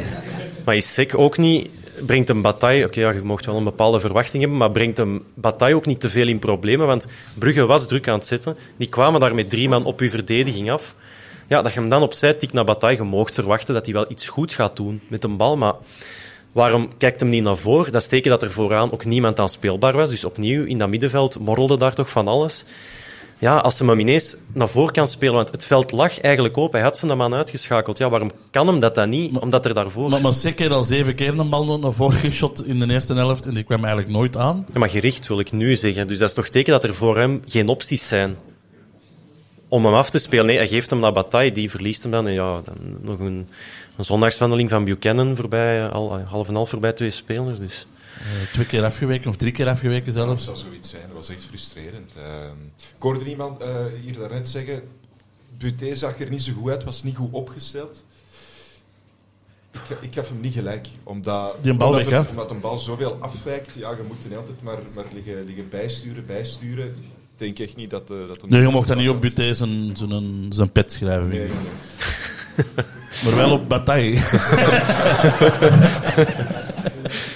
maar is Sek ook niet brengt een bataille... Oké, ja, je mocht wel een bepaalde verwachting hebben, maar brengt een bataille ook niet te veel in problemen? Want Brugge was druk aan het zetten. Die kwamen daar met drie man op uw verdediging af. Ja, dat je hem dan opzij tikt naar bataille, je moogt verwachten dat hij wel iets goed gaat doen met een bal, maar... Waarom kijkt hem niet naar voren? Dat is teken dat er vooraan ook niemand aan speelbaar was. Dus opnieuw, in dat middenveld morrelde daar toch van alles. Ja, als ze hem ineens naar voren kan spelen, want het veld lag eigenlijk open. Hij had zijn man uitgeschakeld. Ja, waarom kan hem dat dan niet? Omdat er daarvoor... Maar, maar zeker al zeven keer een bal naar voren geschot in de eerste helft en die kwam eigenlijk nooit aan. Ja, maar gericht wil ik nu zeggen. Dus dat is toch teken dat er voor hem geen opties zijn om hem af te spelen. Nee, hij geeft hem naar Bataille, die verliest hem dan. En ja, dan nog een, een zondagswandeling van Buchanan voorbij, al, half en half voorbij twee spelers. Dus. Eh, twee keer afgeweken of drie keer afgeweken Dat zelfs. zou zoiets zijn, dat was echt frustrerend. Ehm, ik hoorde iemand eh, hier daarnet zeggen, Buté zag er niet zo goed uit, was niet goed opgesteld. Ik, ik gaf hem niet gelijk, omdat, Die een bal omdat, weg, er- hè? omdat een bal zoveel afwijkt. Ja, je moet er niet altijd maar, maar liggen, liggen bijsturen, bijsturen. Ik denk echt niet dat... eh, dat Nee, je mocht dat niet op Buté zijn, zijn, zijn pet schrijven. Nee. *laughs* Maar wel op Bataille. *laughs*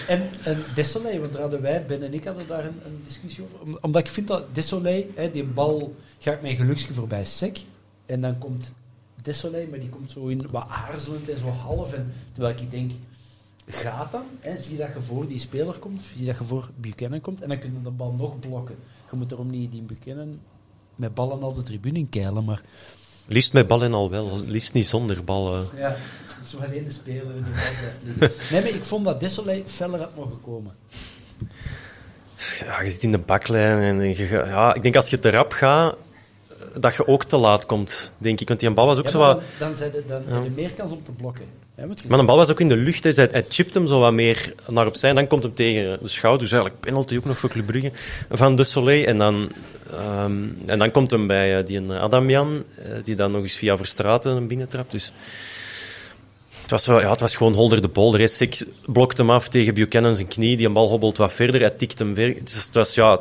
En, en Desolé, want daar hadden wij, Ben en ik hadden daar een, een discussie over. Om- omdat ik vind dat Desolé, hè, die bal gaat mijn geluksje voorbij sec. En dan komt Desolé, maar die komt zo in wat aarzelend en zo half. En, terwijl ik denk, gaat dan? Hè, zie dat je voor die speler komt, zie dat je voor Buchanan komt. En dan kun je de bal nog blokken. Je moet erom niet die Buchanan met ballen al de tribune in keilen, maar... Liefst met bal en al wel, liefst niet zonder bal. eh. Ja, zo alleen de speler die bal. Nee, maar ik vond dat Desolé feller had mogen komen. Ja, je zit in de baklijn en je, ja, ik denk als je te rap gaat, dat je ook te laat komt, denk ik. Want die bal was ook Ja, zo wat... dan, dan, de- dan heb je meer kans om te blokken. Maar de bal was ook in de lucht. hè. Hij, hij chipt hem zo wat meer naar opzij. En dan komt hem tegen de schouder. Dus eigenlijk penalty ook nog voor Club Brugge. Van de Soleil. En dan, ehm, en dan komt hem bij eh, die een Adamian. eh, die dan nog eens via Verstraten binnentrapt. Dus het was, wel, ja, het was gewoon holder de bol. De rest ik blokt hem af tegen Buchanan zijn knie. Die een bal hobbelt wat verder. Hij tikt hem weer. Het was, het was ja,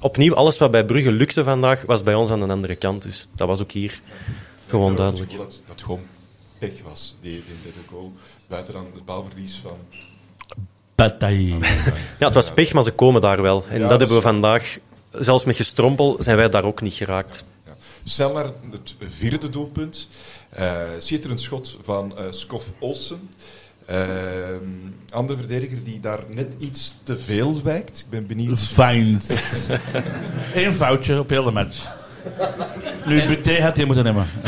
opnieuw alles wat bij Brugge lukte vandaag, was bij ons aan de andere kant. Dus dat was ook hier gewoon duidelijk. Dat, gewoon pech was, die, die derde goal. Buiten dan het balverlies van... Bataille. Ja, het was pech, maar ze komen daar wel. En Ja, dat hebben we vandaag, zelfs met gestrompel, zijn wij daar ook niet geraakt. Ja. Snel naar het vierde doelpunt. Eh schitterend schot van eh Skof Olsen. Ehm, andere verdediger die daar net iets te veel wijkt. Ik ben benieuwd. Vines. *laughs* Eén foutje op heel de match. Nu, Buté had hij moeten nemen. *laughs*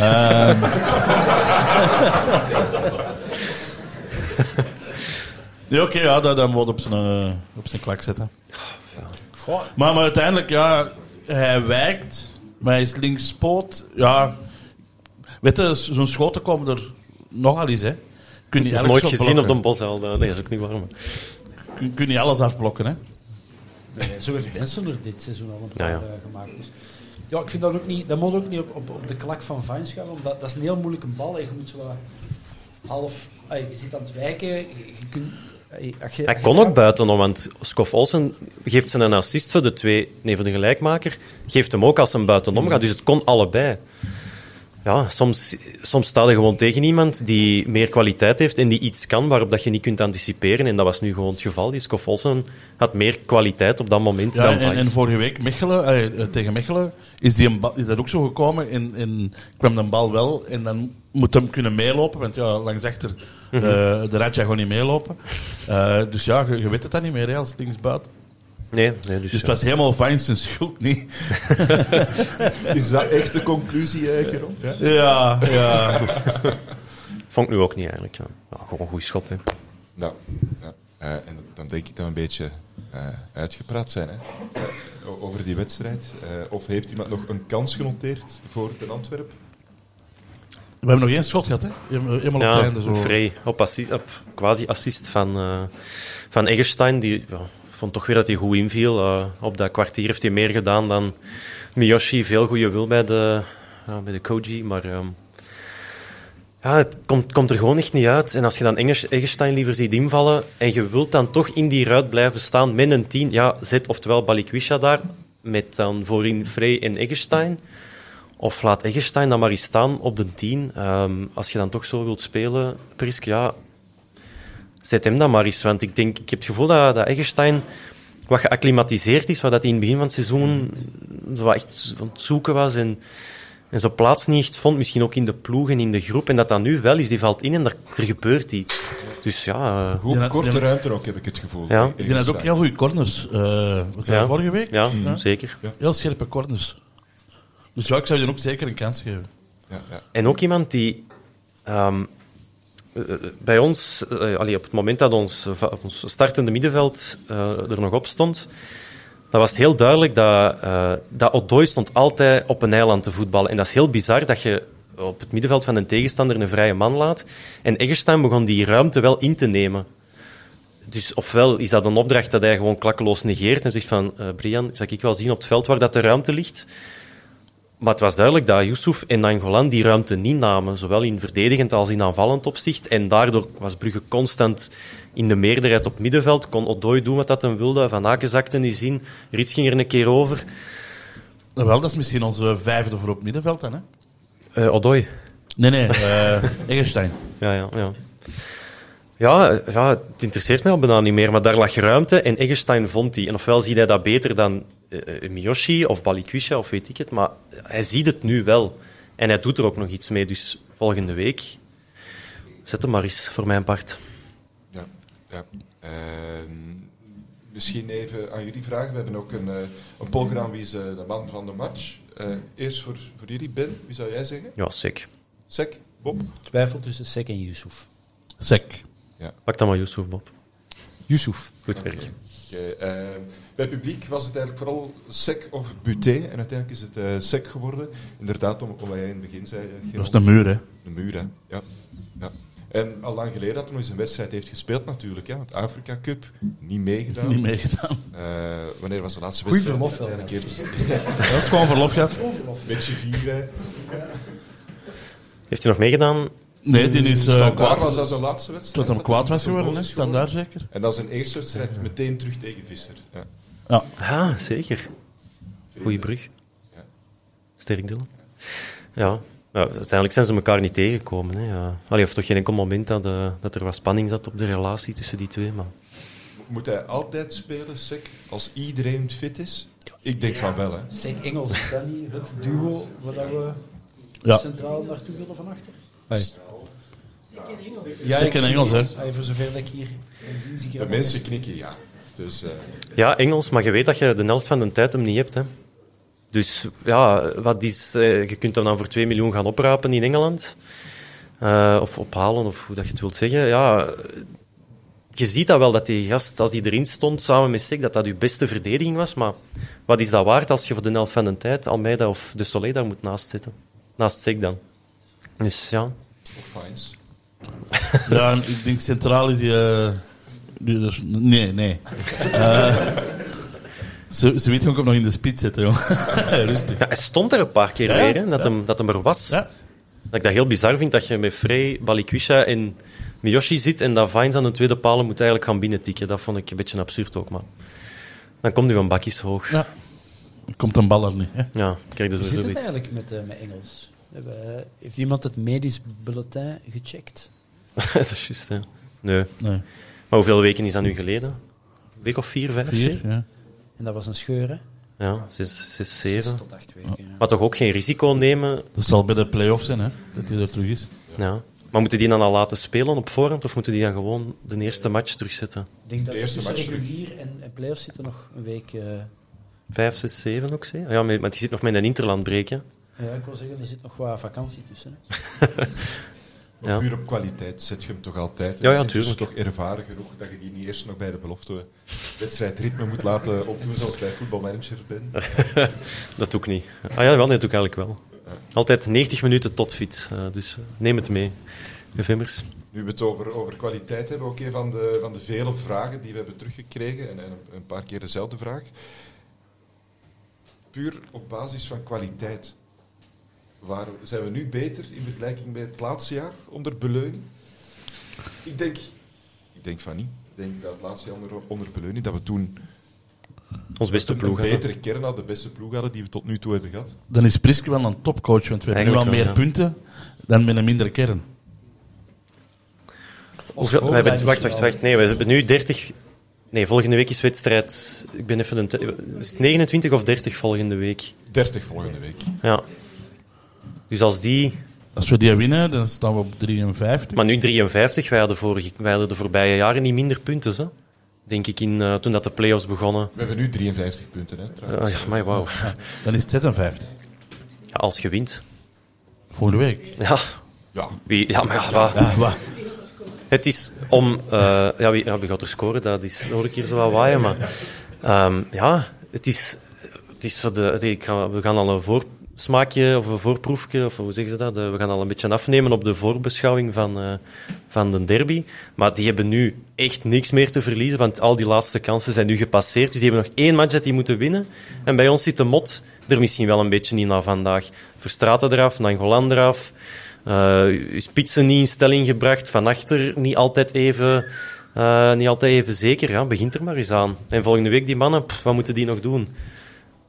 Ja, oké, ja, dat, dat moet op zijn, eh, op zijn zetten. Maar, maar uiteindelijk, ja, hij wijkt, maar hij is linkspoot. Ja, weet je, zo'n schoten komen er nogal eens, hè. Kun je Ik heb elk nooit gezien op de. Nee, dat is ook niet waar. maar- Kun, kun je alles afblokken, hè. Nee, zo heeft Benson er dit seizoen al een paar Ja, ja. eh, gemaakt. Dus, ja, ik vind dat ook niet... Dat moet ook niet op, op, op de klak van Vines gaan, omdat dat is een heel moeilijke bal. Je moet zo half... je zit aan het wijken, je, je kunt... als je- Hij kon ook buitenom, want Skof Olsen geeft zijn een assist voor de twee, nee, voor de gelijkmaker, geeft hem ook als een buitenom gaat. Dus het kon allebei. Ja, soms, soms sta je gewoon tegen iemand die meer kwaliteit heeft en die iets kan waarop dat je niet kunt anticiperen. En dat was nu gewoon het geval. Die Olsen had meer kwaliteit op dat moment Ja, dan en, en vorige week Mechelen, eh, tegen Mechelen is, die een is dat ook zo gekomen. En, en kwam de bal wel en dan moet hem kunnen meelopen. Want ja, langs achter Mhm. eh, de Radja gewoon niet meelopen. Eh, dus ja, je, je weet het dan niet meer hè, als linksbuiten. Nee, nee, dus, Dus ja. het was helemaal Vines zijn schuld niet. *laughs* Is dat echt de conclusie, eh, Geron? Ja? Ja, ja. Vond ik nu ook niet eigenlijk. Ja. Nou, gewoon een goed schot. Hè. Nou, ja. Eh, en dan denk ik dat we een beetje eh, uitgepraat zijn hè? Eh, over die wedstrijd. Eh, of heeft iemand nog een kans genoteerd voor ten Antwerp? We hebben nog één schot gehad, hè? Helemaal op het einde. Zo. vrij op, assist, op quasi-assist van, eh van Egerstein. Die ja, vond toch weer dat hij goed inviel. Eh, op dat kwartier heeft hij meer gedaan dan Miyoshi. Veel goede wil bij de, bij de Koji. Maar ehm, ja, het komt, komt er gewoon echt niet uit. En als je dan Egerstein liever ziet invallen en je wilt dan toch in die ruit blijven staan met een 10, ja, zet oftewel Balikwisha daar met dan voorin Frey en Egerstein. Of laat Egerstein dan maar eens staan op de 10. Ehm, als je dan toch zo wilt spelen, Prisk, ja. Zet hem dan maar eens. Want ik, denk, ik heb het gevoel dat, dat Eggestein wat geacclimatiseerd is, wat dat hij in het begin van het seizoen zo wat echt aan het zoeken was en, en zo plaats niet echt vond, misschien ook in de ploeg en in de groep. En dat dat nu wel is, die valt in en er, er gebeurt iets. Dus ja... eh, Goed, Ja, korte ja. ruimte ook, heb ik het gevoel. Ja. Ik denk dat ook heel goede corners. eh wat Ja. vorige week? ja, zeker. Heel scherpe corners. Dus ja, ik zou je ook zeker een kans geven. Ja, ja. En ook iemand die ehm, eh, eh, bij ons, eh, allee, op het moment dat ons, eh, ons startende middenveld eh, er nog op stond, dan was het heel duidelijk dat, eh dat Odoi stond altijd op een eiland te voetballen. En dat is heel bizar dat je op het middenveld van een tegenstander een vrije man laat. En Eggestein begon die ruimte wel in te nemen. Dus ofwel is dat een opdracht dat hij gewoon klakkeloos negeert en zegt van eh Brian, zal ik wel zien op het veld waar dat de ruimte ligt? Maar het was duidelijk dat Yusuf en Nangolan die ruimte niet namen, zowel in verdedigend als in aanvallend opzicht. En daardoor was Brugge constant in de meerderheid op middenveld. Kon Odoi doen wat dat hem wilde. Van Aken zakte niet in. Rits ging er een keer over. Nou, wel, dat is misschien onze vijfde voor op middenveld dan, hè? Odoi. Nee, nee, *laughs* Eggestein. Ja, ja, ja. Ja, ja, het interesseert mij al bijna niet meer, maar daar lag ruimte en Eggestein vond die. En ofwel ziet hij dat beter dan eh, eh, Miyoshi of Balikwisha of weet ik het, maar hij ziet het nu wel. En hij doet er ook nog iets mee, dus volgende week zet hem maar eens voor mijn part. Ja, ja. Ehm, misschien even aan jullie vragen. We hebben ook een, eh een poll gedaan. Wie is de man van de match? Eh, eerst voor, voor jullie, Ben. Wie zou jij zeggen? Ja, sick. Sek? Bob? Twijfel tussen Sek en Yusuf. Sek. Pak dan maar Yusuf, Bob. Yusuf. Goed werk. Eh, bij het publiek was het eigenlijk vooral sec of buté. En uiteindelijk is het eh sec geworden. Inderdaad, om, om wat jij in het begin zei. eh. Dat is de muur, hè? De muur, hè. Ja. ja. En al lang geleden dat hij nog eens een wedstrijd heeft gespeeld natuurlijk. Hè. Want Afrika Cup, niet meegedaan. Niet meegedaan. Eh, wanneer was de laatste Goeie wedstrijd? verlof wel, Een keer Dat is gewoon verlof gehad. beetje vieren. Heeft hij nog meegedaan? Nee, die is Standaard kwaad. was dat zijn laatste wedstrijd. Tot hem kwaad was geworden, hè? Standaard zeker. En dat is een eerste wedstrijd meteen terug tegen Visser. Ja. Ja. Ja, zeker. Goeie brug. Ja. Sterk Dylan. Ja. ja, uiteindelijk zijn ze elkaar niet tegengekomen. Hè. Ja. Allee, of toch geen enkel moment dat, eh, dat er wat spanning zat op de relatie tussen die twee. Maar... Moet hij altijd spelen, Sek, als iedereen fit is? Ik denk van wel, hè. Sek Engels, niet het duo waar we Ja. centraal naartoe willen van achter? Sek en Engels, hè? Voor zover dat ik hier kan zien, zie ik De mensen knikken ja. Dus eh, Ja, Engels, maar je weet dat je de helft van de tijd hem niet hebt. Hè. Dus ja, wat is, eh, je kunt hem dan voor 2 miljoen gaan oprapen in Engeland. Eh, of ophalen, of hoe dat je het wilt zeggen. Ja, je ziet dat wel, dat die gast, als hij erin stond, samen met Sek, dat dat je beste verdediging was. Maar wat is dat waard als je voor de helft van de tijd Almeida of De Soleil daar moet naast zitten? Naast Sek dan. Dus ja, of Fines. *laughs* Ja, en ik denk centraal is die... eh, die dus, nee, nee. *laughs* Eh ze, ze weet gewoon ook nog in de spits zitten, joh. *laughs* Rustig. Ja, hij stond er een paar keer Ja, weer, hè, dat, ja. hem, dat hem er was. Ja. Dat ik dat heel bizar vind, dat je met Frey, Balikwisha en Miyoshi zit en dat Vines aan de tweede palen moet eigenlijk gaan binnentikken. Dat vond ik een beetje absurd ook, maar... Dan komt hij van bakjes hoog. Ja. Er komt een bal er niet, hè? Ja, krijg je Hoe dus zit het eigenlijk met, eh, met Engels? Hebben, eh, heeft iemand het medisch bulletin gecheckt? *laughs* dat is juist, hè. Nee. Nee. Maar hoeveel weken is dat nu geleden? Een week of vier, vijf, Vier, zeven? ja. En dat was een scheur, hè? Ja, zes, zes, Zes zeven. tot acht weken. ja. Maar toch ook geen risico nemen. Dat zal bij de play-offs zijn, hè? Dat hij er terug is. Ja. Maar moeten die dan al laten spelen op voorhand, of moeten die dan gewoon de eerste match terugzetten? Ik denk dat De eerste tussen match terug. regulier en, en play-offs zitten nog een week... eh, Vijf, zes, zeven ook, zeg? Ja, maar maar die zit nog met een interlandbreek, hè. Ja, ik wil zeggen, er zit nog wat vakantie tussen. *laughs* Ja. puur op kwaliteit zet je hem toch altijd. Ja, ja, Hij is tuurlijk. toch ervaren genoeg dat je die niet eerst nog bij de belofte wedstrijdritme moet laten *laughs* opdoen zoals bij voetbalmanagers ben. *laughs* Dat doe ik niet. Ah ja, wel, nee, dat doe ik eigenlijk wel. Altijd 90 minuten tot fit. eh, dus eh, neem het mee. Vimmers. Nu we het over, over kwaliteit hebben, ook een van de, van de vele vragen die we hebben teruggekregen, en, en een, een paar keer dezelfde vraag. Puur op basis van kwaliteit. Waar, zijn we nu beter in vergelijking met het laatste jaar onder beleuning? Ik denk, ik denk van niet. Ik denk dat het laatste jaar onder, onder beleuning, dat we toen Ons beste een, ploeg. een betere kern hadden, de beste ploeg hadden die we tot nu toe hebben gehad. Dan is Priske wel een topcoach, want we hebben nu al meer ja. punten dan met een mindere kern. Hoeveel, we hebben, wacht, wacht, wacht. Nee, we hebben nu 30... Nee, volgende week is wedstrijd... Ik ben even... Een is het 29 of 30 volgende week? 30 volgende week. Ja. Dus als die... Als we die winnen, dan staan we op 53. Maar nu 53, wij hadden, vorige, wij hadden de voorbije jaren niet minder punten, hè? denk ik, in, eh, toen dat de play-offs begonnen. We hebben nu 53 punten, hè, trouwens. Ah, ja, maar wauw. *laughs* Dan is het 56. Ja, als je wint. Volgende week. Ja. Ja. Wie, ja, maar ja, wat- Ja, wat? Het is om... eh, ja, wie, ja, wie gaat er scoren? Dat is nog een keer zo wat waaien, maar... ehm, ja, het is... Het is voor de, ik ga, we gaan al een voorsmaakje of een voorproefje, of hoe zeggen ze dat? Eh, We gaan al een beetje afnemen op de voorbeschouwing van, eh, van de derby. Maar die hebben nu echt niks meer te verliezen, want al die laatste kansen zijn nu gepasseerd. Dus die hebben nog één match dat die moeten winnen. En bij ons zit de mot er misschien wel een beetje in na vandaag. Verstraten eraf, Nangolan eraf. Eh uw spitsen niet in stelling gebracht, van achter niet altijd even, eh, niet altijd even zeker. Ja, begint er maar eens aan. En volgende week die mannen, wat moeten die nog doen?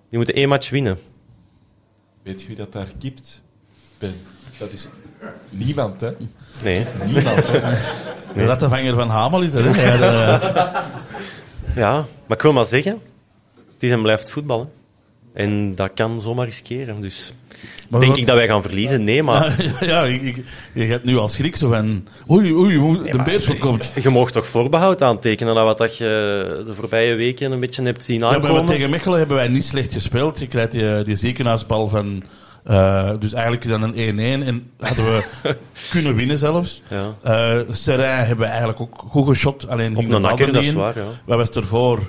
Die moeten één match winnen. Weet je wie dat daar kipt? Ben. Dat is niemand, hè? Nee. Niemand, hè? *laughs* De rattenvanger van Hamel is er. Hè? Ja, maar ik wil maar zeggen, het is en blijft voetballen. En dat kan zomaar riskeren. Dus Maar denk wat- ik dat wij gaan verliezen? Nee, maar ja, ja ik, ik- je gaat nu als schrik zo van... Oei, oei, oei de Beerschot komt. *laughs* je mag toch voorbehoud aantekenen aan wat dat je de voorbije weken een beetje hebt zien Ja, aankomen. maar tegen Mechelen hebben wij niet slecht gespeeld. Je krijgt die, die ziekenhuisbal van... eh, dus eigenlijk is dat een 1-1 en hadden we *laughs* kunnen winnen zelfs. Ja. Eh Serrain hebben we eigenlijk ook goed geschot. Alleen Op de een nakker, er dat is waar. Ja. Wat was ervoor?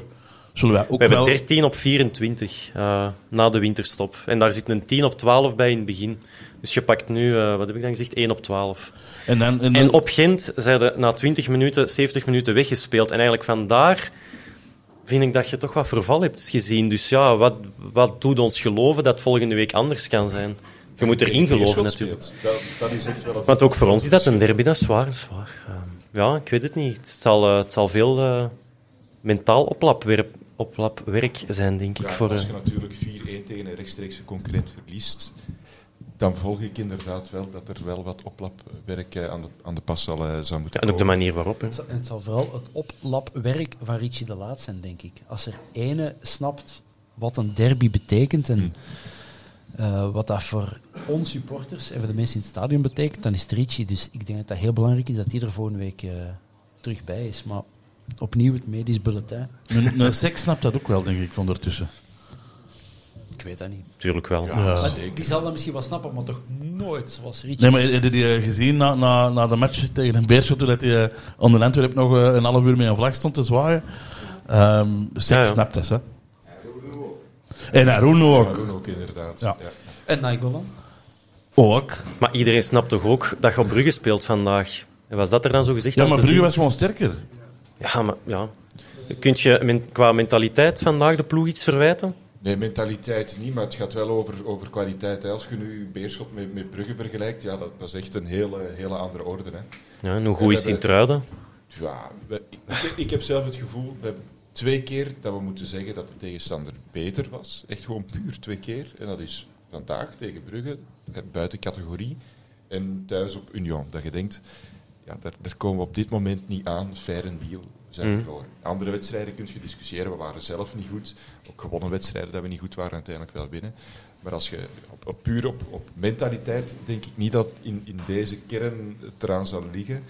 Zullen wij ook We hebben wel... 13 op 24 eh, na de winterstop. En daar zit een 10 op 12 bij in het begin. Dus je pakt nu, eh, wat heb ik dan gezegd, 1 op 12. En, dan, en, En op Gent zijn er na 20 minuten, 70 minuten weggespeeld. En eigenlijk vandaar vind ik dat je toch wat verval hebt gezien. Dus ja, wat, wat doet ons geloven dat volgende week anders kan zijn? Je moet erin geloven natuurlijk. Dat, dat is echt wel het- Want ook voor ons is dat een derby, dat is zwaar. dat is zwaar. Ehm, ja, ik weet het niet. Het zal, eh, het zal veel eh, mentaal oplapwerk, oplapwerk zijn, denk ik. Ja, voor, als eh, je natuurlijk 4-1 tegen een rechtstreekse concurrent verliest, dan volg ik inderdaad wel dat er wel wat oplapwerk eh, aan de, aan de pas zal, eh, zou moeten ja, en ook de komen. manier waarop. Hè. Het zal- het zal vooral het oplapwerk van Richie de Laat zijn, denk ik. Als er ene snapt wat een derby betekent en eh, wat dat voor ons supporters en voor de mensen in het stadion betekent, dan is het Richie. Dus ik denk dat dat heel belangrijk is dat hij er volgende week eh, terug bij is. Maar opnieuw het medisch bulletin. Een, een seks snapt dat ook wel, denk ik, ondertussen. Ik weet dat niet. Tuurlijk wel. Ja. Die zal dat misschien wel snappen, maar toch nooit zoals Richie. Nee, maar heb je die eh, gezien na, na, na de match tegen een Beerschot, toen dat hij eh, onder Antwerp nog eh, een half uur met een vlag stond te zwaaien? Ehm seks Ja, ja. snapt dat, hè? En Arun ook. Ja, doen ook inderdaad. Ja. Ja. En Nainggolan? Ook. Maar iedereen snapt toch ook dat je op Brugge speelt vandaag? En was dat er dan zo gezegd? Ja, maar Brugge was gewoon sterker. Ja, maar ja. Kunt je men- qua mentaliteit vandaag de ploeg iets verwijten? Nee, mentaliteit niet, maar het gaat wel over, over kwaliteit. Hè. Als je nu Beerschot met, met Brugge vergelijkt, ja, dat, is echt een hele, hele andere orde. Hè. Ja, en hoe goed is het in Truiden? Ja, we- ik, ik heb zelf het gevoel, we hebben twee keer dat we moeten zeggen dat de tegenstander beter was. Echt gewoon puur twee keer. En dat is vandaag tegen Brugge, buiten categorie. En thuis op Union. Dat je denkt, ja, daar, daar komen we op dit moment niet aan. Fair en deal. We zijn Mhm. verloren. Andere wedstrijden kun je discussiëren. We waren zelf niet goed. Ook gewonnen wedstrijden dat we niet goed waren, uiteindelijk wel winnen. Maar als je op, op, puur op, op mentaliteit, denk ik niet dat in, in deze kern het eraan zal liggen.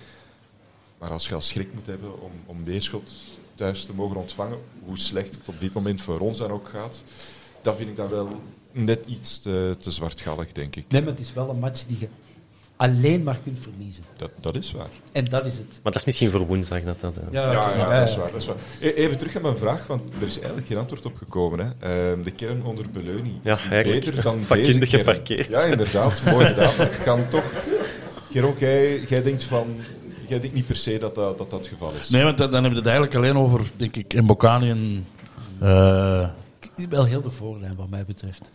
Maar als je al schrik moet hebben om, om Beerschot thuis te mogen ontvangen, hoe slecht het op dit moment voor ons dan ook gaat, dat vind ik dan wel net iets te, te zwartgallig, denk ik. Nee, maar het is wel een match die je alleen maar kunt verliezen. Dat, dat is waar. En dat is het. Maar dat is misschien voor woensdag. Dat, dat, eh. Ja, ja, dat is waar. Dat is waar. E- Even terug aan mijn vraag, want er is eigenlijk geen antwoord op gekomen. Hè. Ehm, de kern onder Beleuni Ja, is eigenlijk beter dan *laughs* deze kern. geparkeerd. Ja, inderdaad. Mooi gedaan. Maar ik kan toch... Geron, jij, jij denkt van... Jij denkt niet per se dat dat, dat, dat het geval is. Nee, want dan heb je het eigenlijk alleen over, denk ik, Mbokani en... eh Wel heel de voorlijn, wat mij betreft.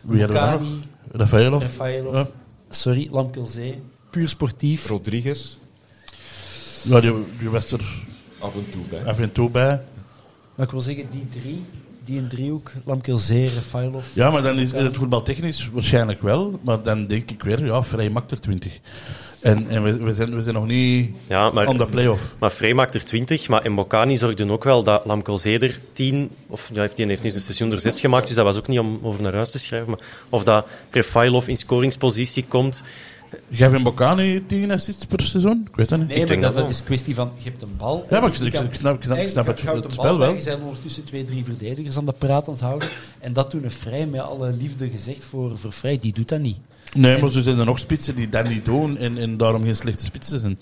wie Rafaelov. Rafaelov, Ja. Sorry, Lamkelzee. Puur sportief. Rodriguez, Ja, die, die was er af en toe bij. af en toe bij. Maar ik wil zeggen, die drie, die een driehoek, Lamkelzee, Rafaelov. Ja, maar dan is het voetbaltechnisch waarschijnlijk wel. Maar dan denk ik weer, ja, vrij er 20. En, en we, we, zijn, we zijn nog niet Ja, maar, on de play-off. maar Frey maakt er 20, maar Mbokani zorgde ook wel dat Lamkel Zeder 10, of ja, heeft die heeft niet een seizoen er 6 gemaakt, dus dat was ook niet om over naar huis te schrijven. Maar, of dat Refailov in scoringspositie komt. Geef een Bocani 10 assists per seizoen? Ik weet dat niet. Nee, maar denk dat, dat is kwestie van, je hebt een bal. Ja, maar ik- ik- ik snap- ik snap- ik het- het spel wel. Je zijn ondertussen twee, drie verdedigers aan de praat aan het houden. En dat doen een vrij, met alle liefde gezegd voor, voor vrij, die doet dat niet. Nee, maar zo zijn er nog spitsen die dat niet doen en, en daarom geen slechte spitsen zijn.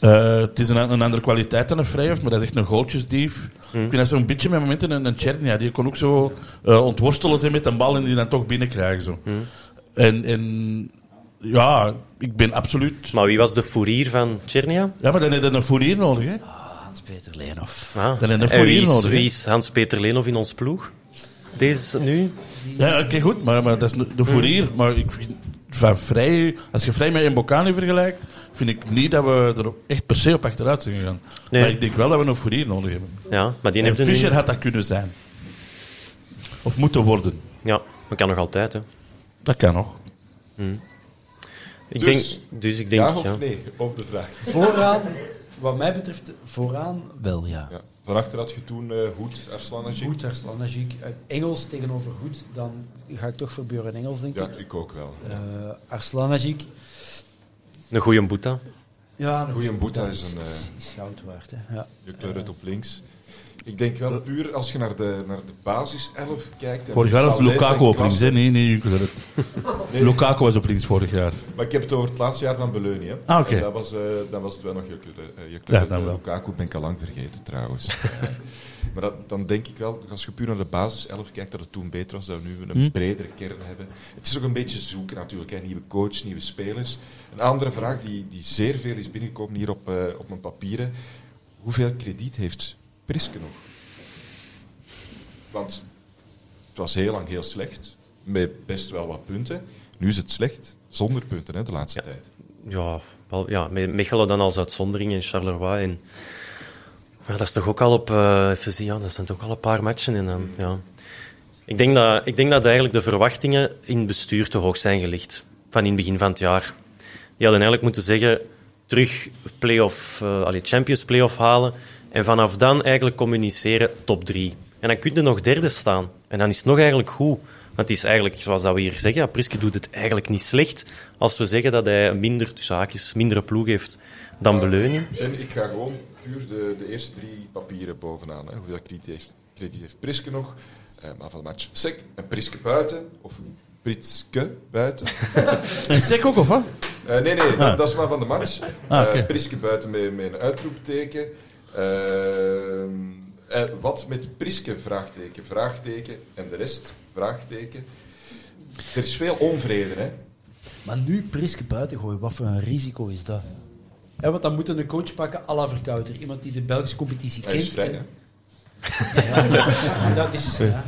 Eh, het is een, een andere kwaliteit dan een vrij heeft, maar dat is echt een goaltjesdief. Ik vind dat zo'n beetje met momenten een, een Tjernia. Die kon ook zo eh, ontworstelen zijn met een bal en die dan toch binnenkrijgen. Zo. En, en ja, ik ben absoluut... Maar wie was de fourier van Tchernia? Ja, maar dan heb je een fourier nodig. Hè? Hans-Peter Leenhoff. Ah. Dan heb je een fourier is, nodig, wie is Hans-Peter Leenhoff in ons ploeg? Deze nu? Ja, oké, goed, maar, maar dat is de fourier. Maar ik vind van vrij, als je vrij met Mbokani vergelijkt, vind ik niet dat we er echt per se op achteruit zijn gegaan. Nee. Maar ik denk wel dat we een fourier nodig hebben. Ja, maar die En heeft er Fischer had dat kunnen zijn. Of moeten worden. Ja, dat kan nog altijd. Hè. Dat kan nog. Ik Dus, denk, dus ik denk, ja of ja. nee, op de vraag. Vooraan, wat mij betreft, vooraan wel, ja. Ja. Van achter had je toen eh Hoed, Arslanajik. Goed, Arslan Najik. Uit Engels tegenover goed, dan ga ik toch voor Björn Engels, denk Ja, ik. ik ook wel. Eh Arslan Najik. Een goede boeta. Ja, een Goeie Boeta is een... eh, is goud waard, hè. Ja. Je kleur het op links. Ik denk wel puur als je naar de, naar de basis 11 kijkt. en Vorig jaar was Lukaku op links, hè? Nee, nee, ik het. *laughs* Nee, Lukaku was op links vorig jaar. Maar ik heb het over het laatste jaar van Beleuni. Hè. Ah, oké. Dat was, eh, dan was het wel nog je kleur. eh, Ja, dan wel. Lukaku ben ik al lang vergeten trouwens. *laughs* maar dat, dan denk ik wel, als je puur naar de basis 11 kijkt, dat het toen beter was, dat we nu een Hm. bredere kern hebben. Het is ook een beetje zoeken natuurlijk. Hè. Nieuwe coach, nieuwe spelers. Een andere vraag die, die zeer veel is binnengekomen hier op, eh, op mijn papieren. Hoeveel krediet heeft Priske nog? Want het was heel lang heel slecht, met best wel wat punten. Nu is het slecht, zonder punten hè, de laatste tijd. Ja, wel, ja, met Mechelen dan als uitzondering en Charleroi. En, maar dat is toch ook al op... eh even zien, ja, dat zijn toch al een paar matchen. En dan, ja. ik, denk dat, ik denk dat eigenlijk de verwachtingen in het bestuur te hoog zijn gelegd. Van in het begin van het jaar. Die hadden eigenlijk moeten zeggen... Terug play-off, eh, allee, Champions play-off halen. En vanaf dan eigenlijk communiceren top drie. En dan kun je nog derde staan. En dan is het nog eigenlijk goed. Want het is eigenlijk, zoals dat we hier zeggen, ja, Priske doet het eigenlijk niet slecht als we zeggen dat hij een minder, tussen haakjes, mindere ploeg heeft dan Beleuning. En ik ga gewoon puur de, de eerste drie papieren bovenaan. Hè. Hoeveel krediet heeft, krediet heeft Priske nog? Eh, maar van de match Sek en Priske buiten. Of Priske buiten. *laughs* En Sek ook, of wat? Eh, nee, nee, dat, dat is maar van de match. Ah, Eh. Priske buiten met, met een uitroepteken. Ehm, eh, wat met Priske? Vraagteken, vraagteken. En de rest? Vraagteken. Er is veel onvrede, hè? Maar nu Priske buiten gooien, wat voor een risico is dat? Ja, want dan moeten een coach pakken à la Verkouter. Iemand die de Belgische competitie Hij kent. is vrij, hè? Ja, *laughs* dat is... Ja.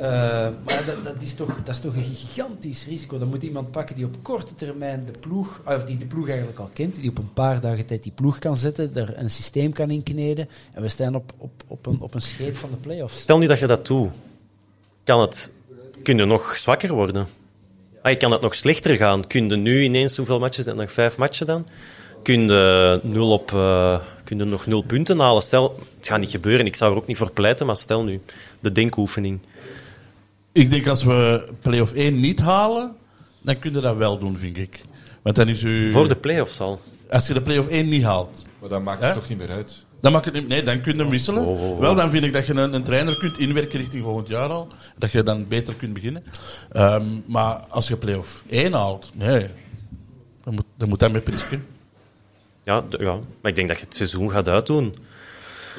Eh, maar dat, dat, is toch, dat is toch een gigantisch risico. Dan moet iemand pakken die op korte termijn de ploeg, of die de ploeg eigenlijk al kent, die op een paar dagen tijd die ploeg kan zetten, er een systeem kan inkneden. En we staan op, op, op, een, op een scheet van de play-offs. Stel nu dat je dat doet, kan het, kun je nog zwakker worden? Ah, kan het nog slechter gaan? Kun je nu ineens, hoeveel matches zijn nog? Vijf matchen dan? Kun je, nul op, je nog nul punten halen? Stel, het gaat niet gebeuren, ik zou er ook niet voor pleiten, maar stel nu, de denkoefening. Ik denk als we play-off 1 niet halen, dan kun je dat wel doen, vind ik. Want dan is u... Voor de play-offs al. Als je de play-off 1 niet haalt, Maar dat maakt Hè? het toch niet meer uit. dan mag het niet... Nee, dan kun je hem wisselen. Oh, oh, oh. Wel, dan vind ik dat je een, een trainer kunt inwerken richting volgend jaar al. Dat je dan beter kunt beginnen. Ehm, maar als je play-off 1 haalt, nee. Dan moet, dan moet dat met Priske. Ja, ja, maar ik denk dat je het seizoen gaat uitdoen.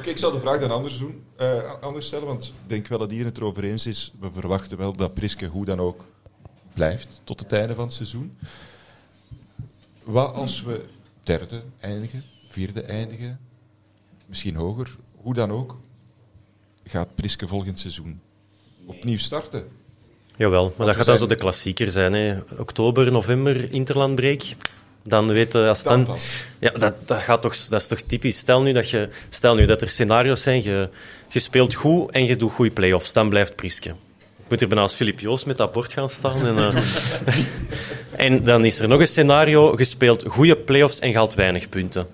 Ik zal de vraag dan anders, doen, eh, anders stellen, want ik denk wel dat iedereen het erover eens is. We verwachten wel dat Priske hoe dan ook blijft tot het einde van het seizoen. Wat als we derde eindigen, vierde eindigen, misschien hoger, hoe dan ook, gaat Priske volgend seizoen opnieuw starten? Jawel, maar dat gaat dan zo de klassieker zijn. Hè. Oktober, november, Interlandbreak. Dan Dan dan... pas. Ja, dat, dat, gaat toch, dat is toch typisch. Stel nu dat, je, stel nu dat er scenario's zijn, je, je speelt goed en je doet goede play-offs, dan blijft Priske. Ik moet hier bijna als Filip Joos met dat bord gaan staan. En, eh, *laughs* En dan is er nog een scenario, gespeeld goede play-offs en gehaalt weinig punten.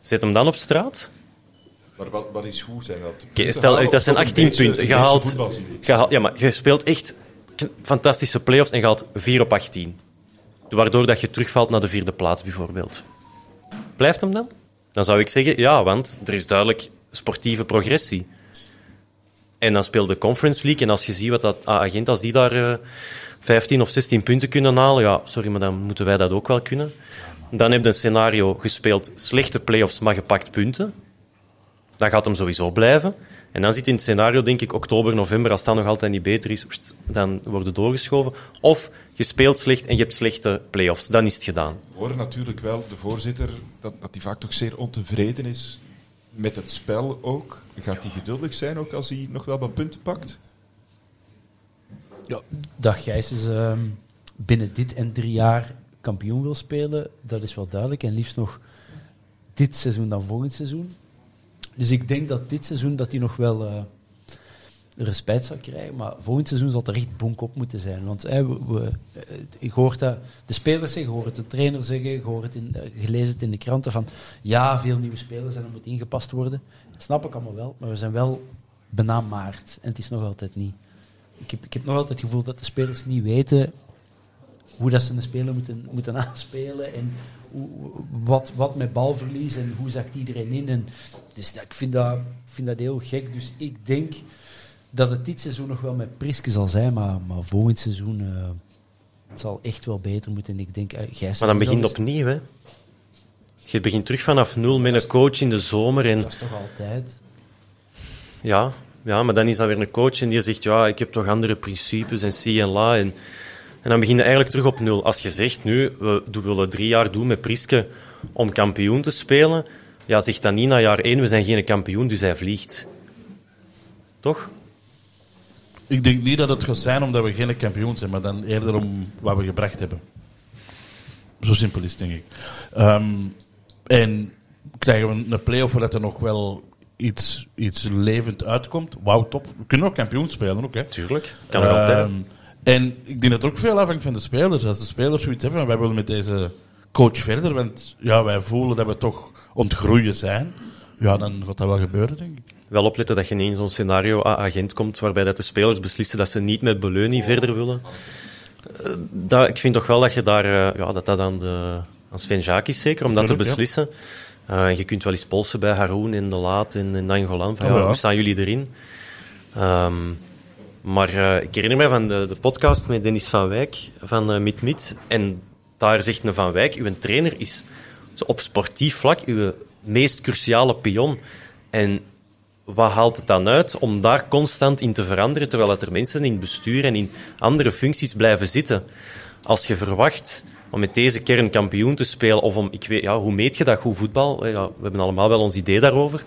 Zet hem dan op straat? Maar wat, wat is goed zijn dat? Oké, stel, dat zijn 18 punten. Gehaald, gehaald, ja, maar je speelt echt fantastische play-offs en je haalt 4 op 18. Waardoor dat je terugvalt naar de vierde plaats, bijvoorbeeld. Blijft hem dan? Dan zou ik zeggen, ja, want er is duidelijk sportieve progressie. En dan speelt de Conference League. En als je ziet wat dat als die daar eh, 15 of 16 punten kunnen halen, ja, sorry, maar dan moeten wij dat ook wel kunnen. Dan heb je een scenario gespeeld, slechte play-offs, maar gepakt punten. Dan gaat hem sowieso blijven. En dan zit in het scenario, denk ik, oktober, november, als dat nog altijd niet beter is, dan worden doorgeschoven. Of je speelt slecht en je hebt slechte play-offs. Dan is het gedaan. We horen natuurlijk wel de voorzitter dat, dat hij vaak toch zeer ontevreden is met het spel ook. Gaat hij geduldig zijn ook als hij nog wel wat punten pakt? Ja, dat Gijs ehm, binnen dit en drie jaar kampioen wil spelen, dat is wel duidelijk. En liefst nog dit seizoen dan volgend seizoen. Dus ik denk dat dit seizoen dat hij nog wel eh, respect zal krijgen. Maar volgend seizoen zal er echt bonk op moeten zijn. Want eh, we, we, eh, ik hoor dat de spelers zeggen, ik hoor het de trainer zeggen, hoor het in, eh, het in de kranten van ja, veel nieuwe spelers en er moet ingepast worden. Dat snap ik allemaal wel, maar we zijn wel bijna maart en het is nog altijd niet. Ik heb, ik heb nog altijd het gevoel dat de spelers niet weten hoe dat ze een speler moeten, moeten aanspelen en wat, wat met balverlies en hoe zakt iedereen in. En, dus dat, ik vind dat, vind dat heel gek. Dus ik denk dat het dit seizoen nog wel met Priske zal zijn, maar, maar volgend seizoen eh, het zal echt wel beter moeten. En ik denk, Gijs Maar dan begint opnieuw, hè. Je begint terug vanaf nul met een coach in de zomer. En, Dat is toch altijd. ja, ja, maar dan is dat weer een coach en die zegt, ja, ik heb toch andere principes en zie en la. En, en dan begin je eigenlijk terug op nul. Als je zegt, nu, we willen drie jaar doen met Priske om kampioen te spelen, ja, zeg dan niet na jaar één, we zijn geen kampioen, dus hij vliegt. Toch? Ik denk niet dat het gaat zijn omdat we geen kampioen zijn, maar dan eerder om wat we gebracht hebben. Zo simpel is het, denk ik. Ehm, en krijgen we een play-off waar dat er nog wel iets, iets levend uitkomt, wauw, top. We kunnen ook kampioen spelen, ook, hè. Tuurlijk. Kan er altijd. Ehm, en ik denk dat het ook veel afhangt van de spelers. Als de spelers zoiets hebben, wij willen met deze coach verder, want ja, wij voelen dat we toch ontgroeien zijn, ja, dan gaat dat wel gebeuren, denk ik. Wel opletten dat je niet in zo'n scenario-agent komt waarbij dat de spelers beslissen dat ze niet met Beleuni verder willen. Eh, dat, ik vind toch wel dat je daar, eh, ja, dat dat aan, de, aan Sven Jaak is zeker, om dat te Tuurlijk, ja. beslissen. Eh, en je kunt wel eens polsen bij Haroon in De Laat en in Nangolan. Van, Oh, ja, ja. Hoe staan jullie erin? Ehm, maar eh, ik herinner me van de, de podcast met Dennis van Wijk van eh Mit. En daar zegt een Van Wijk, uw trainer is op sportief vlak uw meest cruciale pion. En wat haalt het dan uit om daar constant in te veranderen, terwijl er mensen in bestuur en in andere functies blijven zitten? Als je verwacht om met deze kern kampioen te spelen, of om, ik weet, ja, hoe meet je dat goed voetbal? Ja, we hebben allemaal wel ons idee daarover.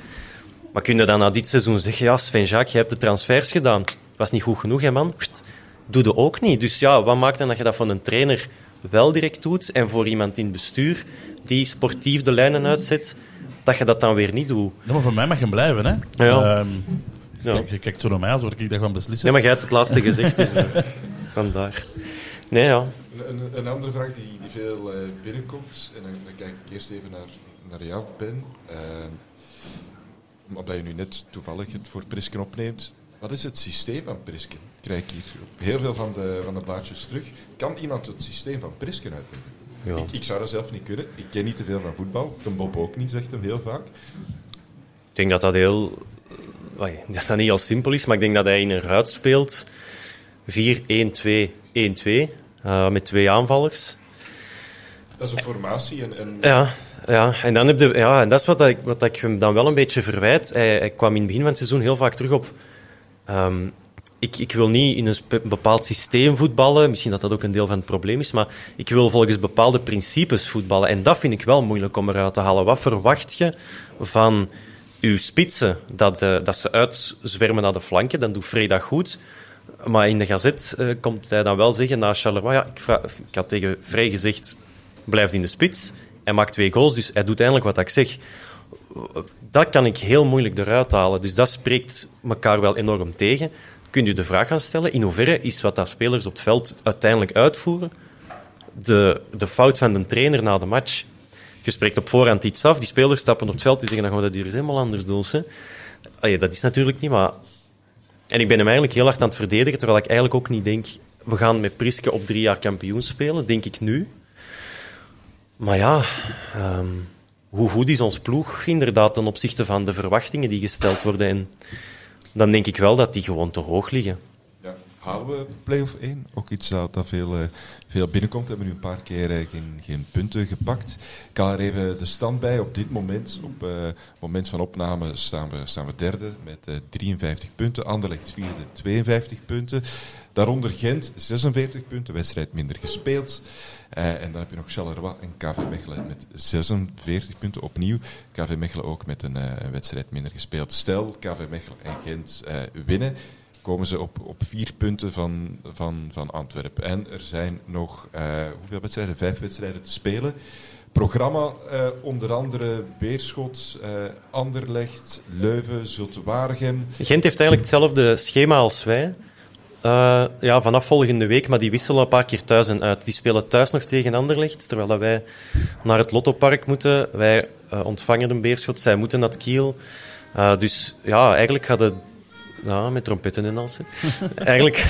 Maar kun je dan na dit seizoen zeggen, ja, Sven Jacques, je hebt de transfers gedaan. Was niet goed genoeg, hè, man? Pst, Doe je ook niet. Dus ja, wat maakt dan dat je dat van een trainer wel direct doet en voor iemand in het bestuur die sportief de lijnen uitzet, dat je dat dan weer niet doet? Ja, maar voor mij mag je blijven, hè. Ja. Ehm, Ja. Kijk, je kijkt zo naar mij alsof ik dat ga beslissen. Nee, maar jij hebt het laatste gezegd, dus eh, vandaar. Nee, ja. Een, een, een andere vraag die, die veel eh, binnenkomt, en dan, dan kijk ik eerst even naar, naar jou, Ben. Uh, omdat je nu net toevallig het voor Prisken opneemt. Wat is het systeem van Prisken? Ik krijg hier op heel veel van de, van de blaadjes terug. Kan iemand het systeem van Prisken uitleggen? Ja. Ik, ik zou dat zelf niet kunnen. Ik ken niet te veel van voetbal. De Bob ook niet, zegt hem heel vaak. Ik denk dat dat heel... dat dat niet heel simpel is, maar ik denk dat hij in een ruit speelt 4-1-2-1-2 eh, met twee aanvallers. Dat is een formatie. En, en Ja, ja. En, dan heb je, ja, en dat is wat, ik, wat ik hem dan wel een beetje verwijt. Hij, hij kwam in het begin van het seizoen heel vaak terug op... ehm, ik, ik wil niet in een bepaald systeem voetballen. Misschien dat dat ook een deel van het probleem is. Maar ik wil volgens bepaalde principes voetballen. En dat vind ik wel moeilijk om eruit te halen. Wat verwacht je van uw spitsen? Dat, eh, dat ze uitzwermen naar de flanken. Dan doet Frey dat goed. Maar in de gazet eh, komt hij dan wel zeggen na Charleroi... Ja, ik, ik had tegen Frey gezegd... Blijf in de spits. Hij maakt twee goals, dus hij doet eindelijk wat ik zeg. Dat kan ik heel moeilijk eruit halen. Dus dat spreekt elkaar wel enorm tegen. Kun je de vraag gaan stellen, in hoeverre is wat dat spelers op het veld uiteindelijk uitvoeren de, de fout van de trainer na de match. Je spreekt op voorhand iets af, die spelers stappen op het veld, die zeggen, dan gaan we dat hier eens helemaal anders doen. Dat is natuurlijk niet, maar... En ik ben hem eigenlijk heel hard aan het verdedigen, terwijl ik eigenlijk ook niet denk, we gaan met Priske op drie jaar kampioen spelen, denk ik nu. Maar ja, ehm, hoe goed is ons ploeg inderdaad ten opzichte van de verwachtingen die gesteld worden? En dan denk ik wel dat die gewoon te hoog liggen. Ja. Halen we play-off 1? Ook iets dat, veel, eh, veel binnenkomt. We hebben nu een paar keer eh, geen, geen punten gepakt. Ik haal er even de stand bij. Op dit moment, op het moment van opname, staan we, staan we derde met eh, 53 punten. Anderlecht vierde, 52 punten. Daaronder Gent, 46 punten, wedstrijd minder gespeeld. Eh, en dan heb je nog Charleroi en KV Mechelen met 46 punten opnieuw. KV Mechelen ook met een, eh, wedstrijd minder gespeeld. Stel, KV Mechelen en Gent eh, winnen, komen ze op, op vier punten van, van, van Antwerpen. En er zijn nog hoeveel wedstrijden? Vijf wedstrijden te spelen. Programma onder andere Beerschot, eh, Anderlecht, Leuven, Zultewaregem. Gent heeft eigenlijk hetzelfde schema als wij. Eh, ja, vanaf volgende week, maar die wisselen een paar keer thuis en uit. Die spelen thuis nog tegen Anderlecht, terwijl dat wij naar het Lottopark moeten. Wij eh, ontvangen een beerschot, zij moeten naar Kiel. Eh, dus ja, eigenlijk gaat het... Ja, met trompetten en alles. *laughs* eigenlijk,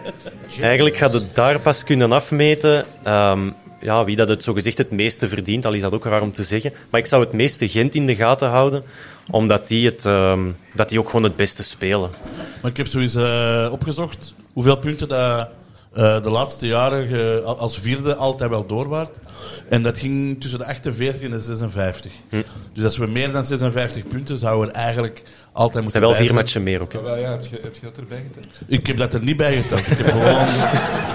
*laughs* eigenlijk gaat het daar pas kunnen afmeten ehm, ja, wie dat het zogezegd het meeste verdient. Al is dat ook raar om te zeggen. Maar ik zou het meeste Gent in de gaten houden, omdat die, het, ehm, dat die ook gewoon het beste spelen. Maar ik heb sowieso eh, opgezocht hoeveel punten dat, eh, de laatste jaren als vierde altijd wel doorwaart. En dat ging tussen de 48 en de 56. Dus als we meer dan 56 punten zouden we eigenlijk altijd Het moeten zijn wel vier matchen meer ook. hè. Ja, wel, ja, heb, je, heb je dat erbij geteld? Ik heb dat er niet bij geteld. Ik heb gewoon...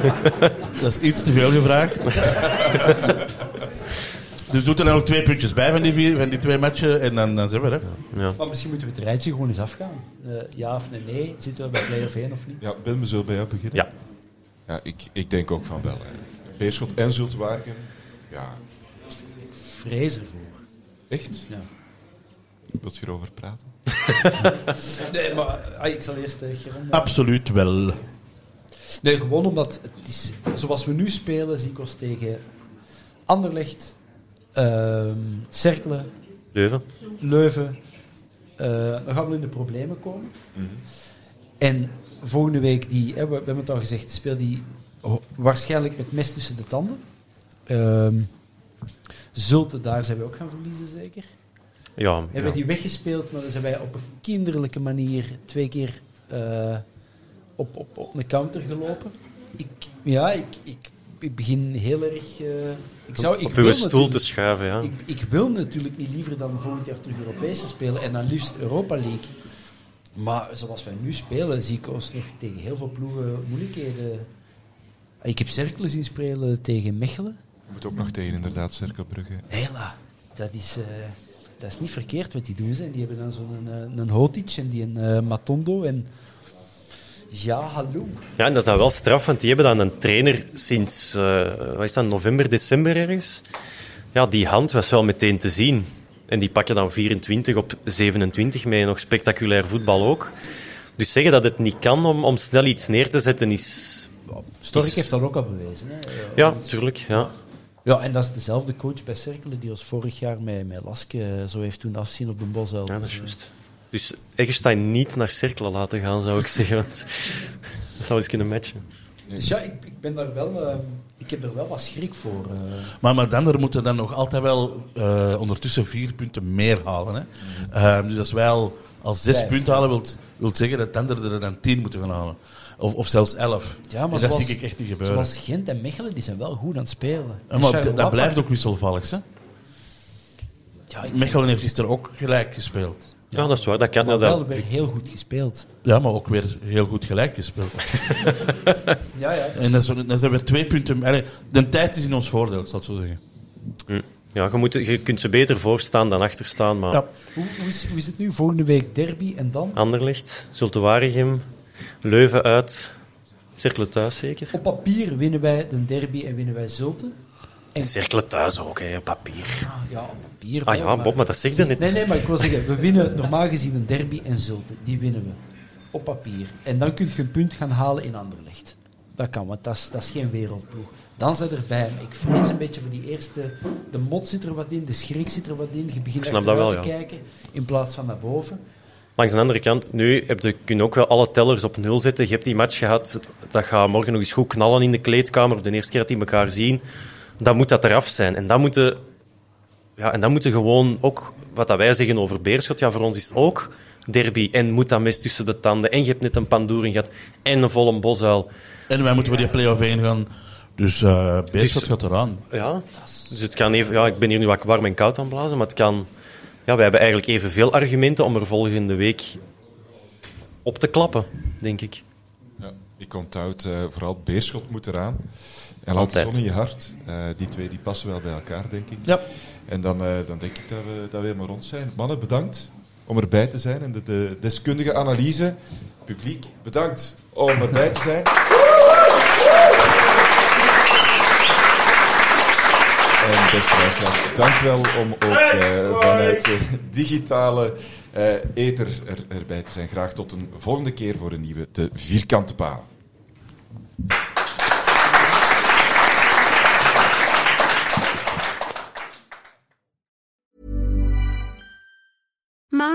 *laughs* dat is iets te veel gevraagd. *laughs* dus doe er dan ook twee puntjes bij van die, vier, van die twee matchen en dan, dan zijn we er. Ja. Maar misschien moeten we het rijtje gewoon eens afgaan. Eh, ja of nee, nee, zitten we bij play-off 1 of niet? Ja, Ben, we zullen bij jou beginnen. Ja. Ja, ik, ik denk ook van wel. Beerschot en Zultewaregem. Ja, Vrees ervoor. echt? Ja. Wil je erover praten? *laughs* Nee, maar ah, ik zal eerst uh, Geron... Absoluut wel. Nee, gewoon omdat het is, zoals we nu spelen, zie ik ons tegen Anderlecht, Cerkelen, Leuven. Leuven. eh, dan gaan we in de problemen komen. En volgende week, die, hè, we, hebben het al gezegd, speelt die waarschijnlijk met mes tussen de tanden. Ehm Zulte, daar zijn we ook gaan verliezen, zeker. Ja, Hebben ja. we die weggespeeld, maar dan zijn wij op een kinderlijke manier twee keer eh, op, op, op een counter gelopen. Ik, ja, ik, ik, ik begin heel erg... eh, ik zou, ik op wil uw stoel te natuurlijk- schuiven, ja. ik, ik wil natuurlijk niet liever dan volgend jaar terug Europees te spelen en dan liefst Europa League. Maar zoals wij nu spelen, zie ik ons nog tegen heel veel ploegen moeilijkheden. Ik heb Cerkelen zien spelen tegen Mechelen. Je moet ook nog tegen inderdaad Cirkelbrugge. Hela, dat is, eh, dat is niet verkeerd wat die doen. Ze. Die hebben dan zo'n een, een Hotic en die een eh, Matondo. En ja, hallo. Ja, en dat is dan wel straf, want die hebben dan een trainer sinds, eh, wat is dat, november, december ergens. Ja, die hand was wel meteen te zien. En die pakken dan 24 op 27 met nog spectaculair voetbal ook. Dus zeggen dat het niet kan om, om snel iets neer te zetten is... Stork is- heeft dat ook al bewezen. Hè. Ja, tuurlijk. Ja. ja, en dat is dezelfde coach bij Cerkelen die ons vorig jaar met, met Laske eh, zo heeft doen afzien op de Bosuil. ja, dat is juist. Dus Eggestein niet naar cirkelen laten gaan, zou ik *laughs* zeggen. Want dat zou eens kunnen matchen. Dus ja, ik, ik ben daar wel... eh, ik heb er wel wat schrik voor. eh. Maar, maar dan er moeten dan nog altijd wel eh, ondertussen vier punten meer halen. Hè. Ehm, dus als wij al, al zes Vijf. punten halen, wilt, wilt zeggen dat Tender er dan tien moeten gaan halen. Of, of zelfs elf. Ja, maar dat zie ik echt niet gebeuren. Zoals Gent en Mechelen, die zijn wel goed aan het spelen. En maar dat blijft ook wisselvallig. Hè? Ja, Mechelen heeft gisteren ook gelijk gespeeld. Ja, dat is waar. Dat kan. maar wel dat, weer heel goed gespeeld. Ja, maar ook weer heel goed gelijk gespeeld. *laughs* Ja, ja. En dan zijn dan zijn weer twee punten. Allee, de tijd is in ons voordeel, ik zal het zo zeggen. ja, je, moet, je kunt ze beter voorstaan dan achterstaan, maar... Ja. Hoe, hoe, is, hoe is het nu? Volgende week derby en dan? Anderlecht, Zulte Waregem, Leuven uit, Cirkelen thuis zeker. Op papier winnen wij de derby en winnen wij Zulte. En, Cirkelen thuis ook, hè, op papier. ja, op papier. Ah ja, Bob, maar dat zeg je net. Nee, nee, maar ik wil zeggen, we winnen normaal gezien een derby en Zulte. Die winnen we. Op papier. En dan kun je een punt gaan halen in Anderlecht. dat kan, want dat is, dat is geen wereldploeg. Dan zijn erbij. Maar ik vrees een beetje voor die eerste... De mot zit er wat in, de schrik zit er wat in. Je begint snap dat achteruit wel, te ja. kijken in plaats van naar boven. Langs de andere kant, nu heb je, kun je ook wel alle tellers op nul zetten. Je hebt die match gehad, dat gaat morgen nog eens goed knallen in de kleedkamer, of de eerste keer dat die elkaar zien. Dan moet dat eraf zijn. En dan moeten, ja, en dan moeten gewoon ook, wat dat wij zeggen over Beerschot, ja, voor ons is het ook derby. En moet dat mes tussen de tanden. En je hebt net een pandoering gehad. En een volle bosuil. En wij moeten voor die play-off heen gaan. Dus eh Beerschot Dus- gaat eraan. Ja, dus het kan even, ja, ik ben hier nu wat warm en koud aan het blazen, maar het kan... Ja, wij hebben eigenlijk evenveel argumenten om er volgende week op te klappen, denk ik. Ja, ik onthoud eh, vooral Beerschot moet eraan. En laat de Altijd. zon in je hart. Eh, die twee die passen wel bij elkaar, denk ik. Ja. En dan, eh, dan denk ik dat we, dat we helemaal rond zijn. Mannen, bedankt om erbij te zijn en de, de deskundige analyse. Publiek, bedankt om erbij te zijn. En beste luisteraars, dank wel om ook eh, vanuit de digitale eh ether er, erbij te zijn. Graag tot een volgende keer voor een nieuwe De Vierkante Paal.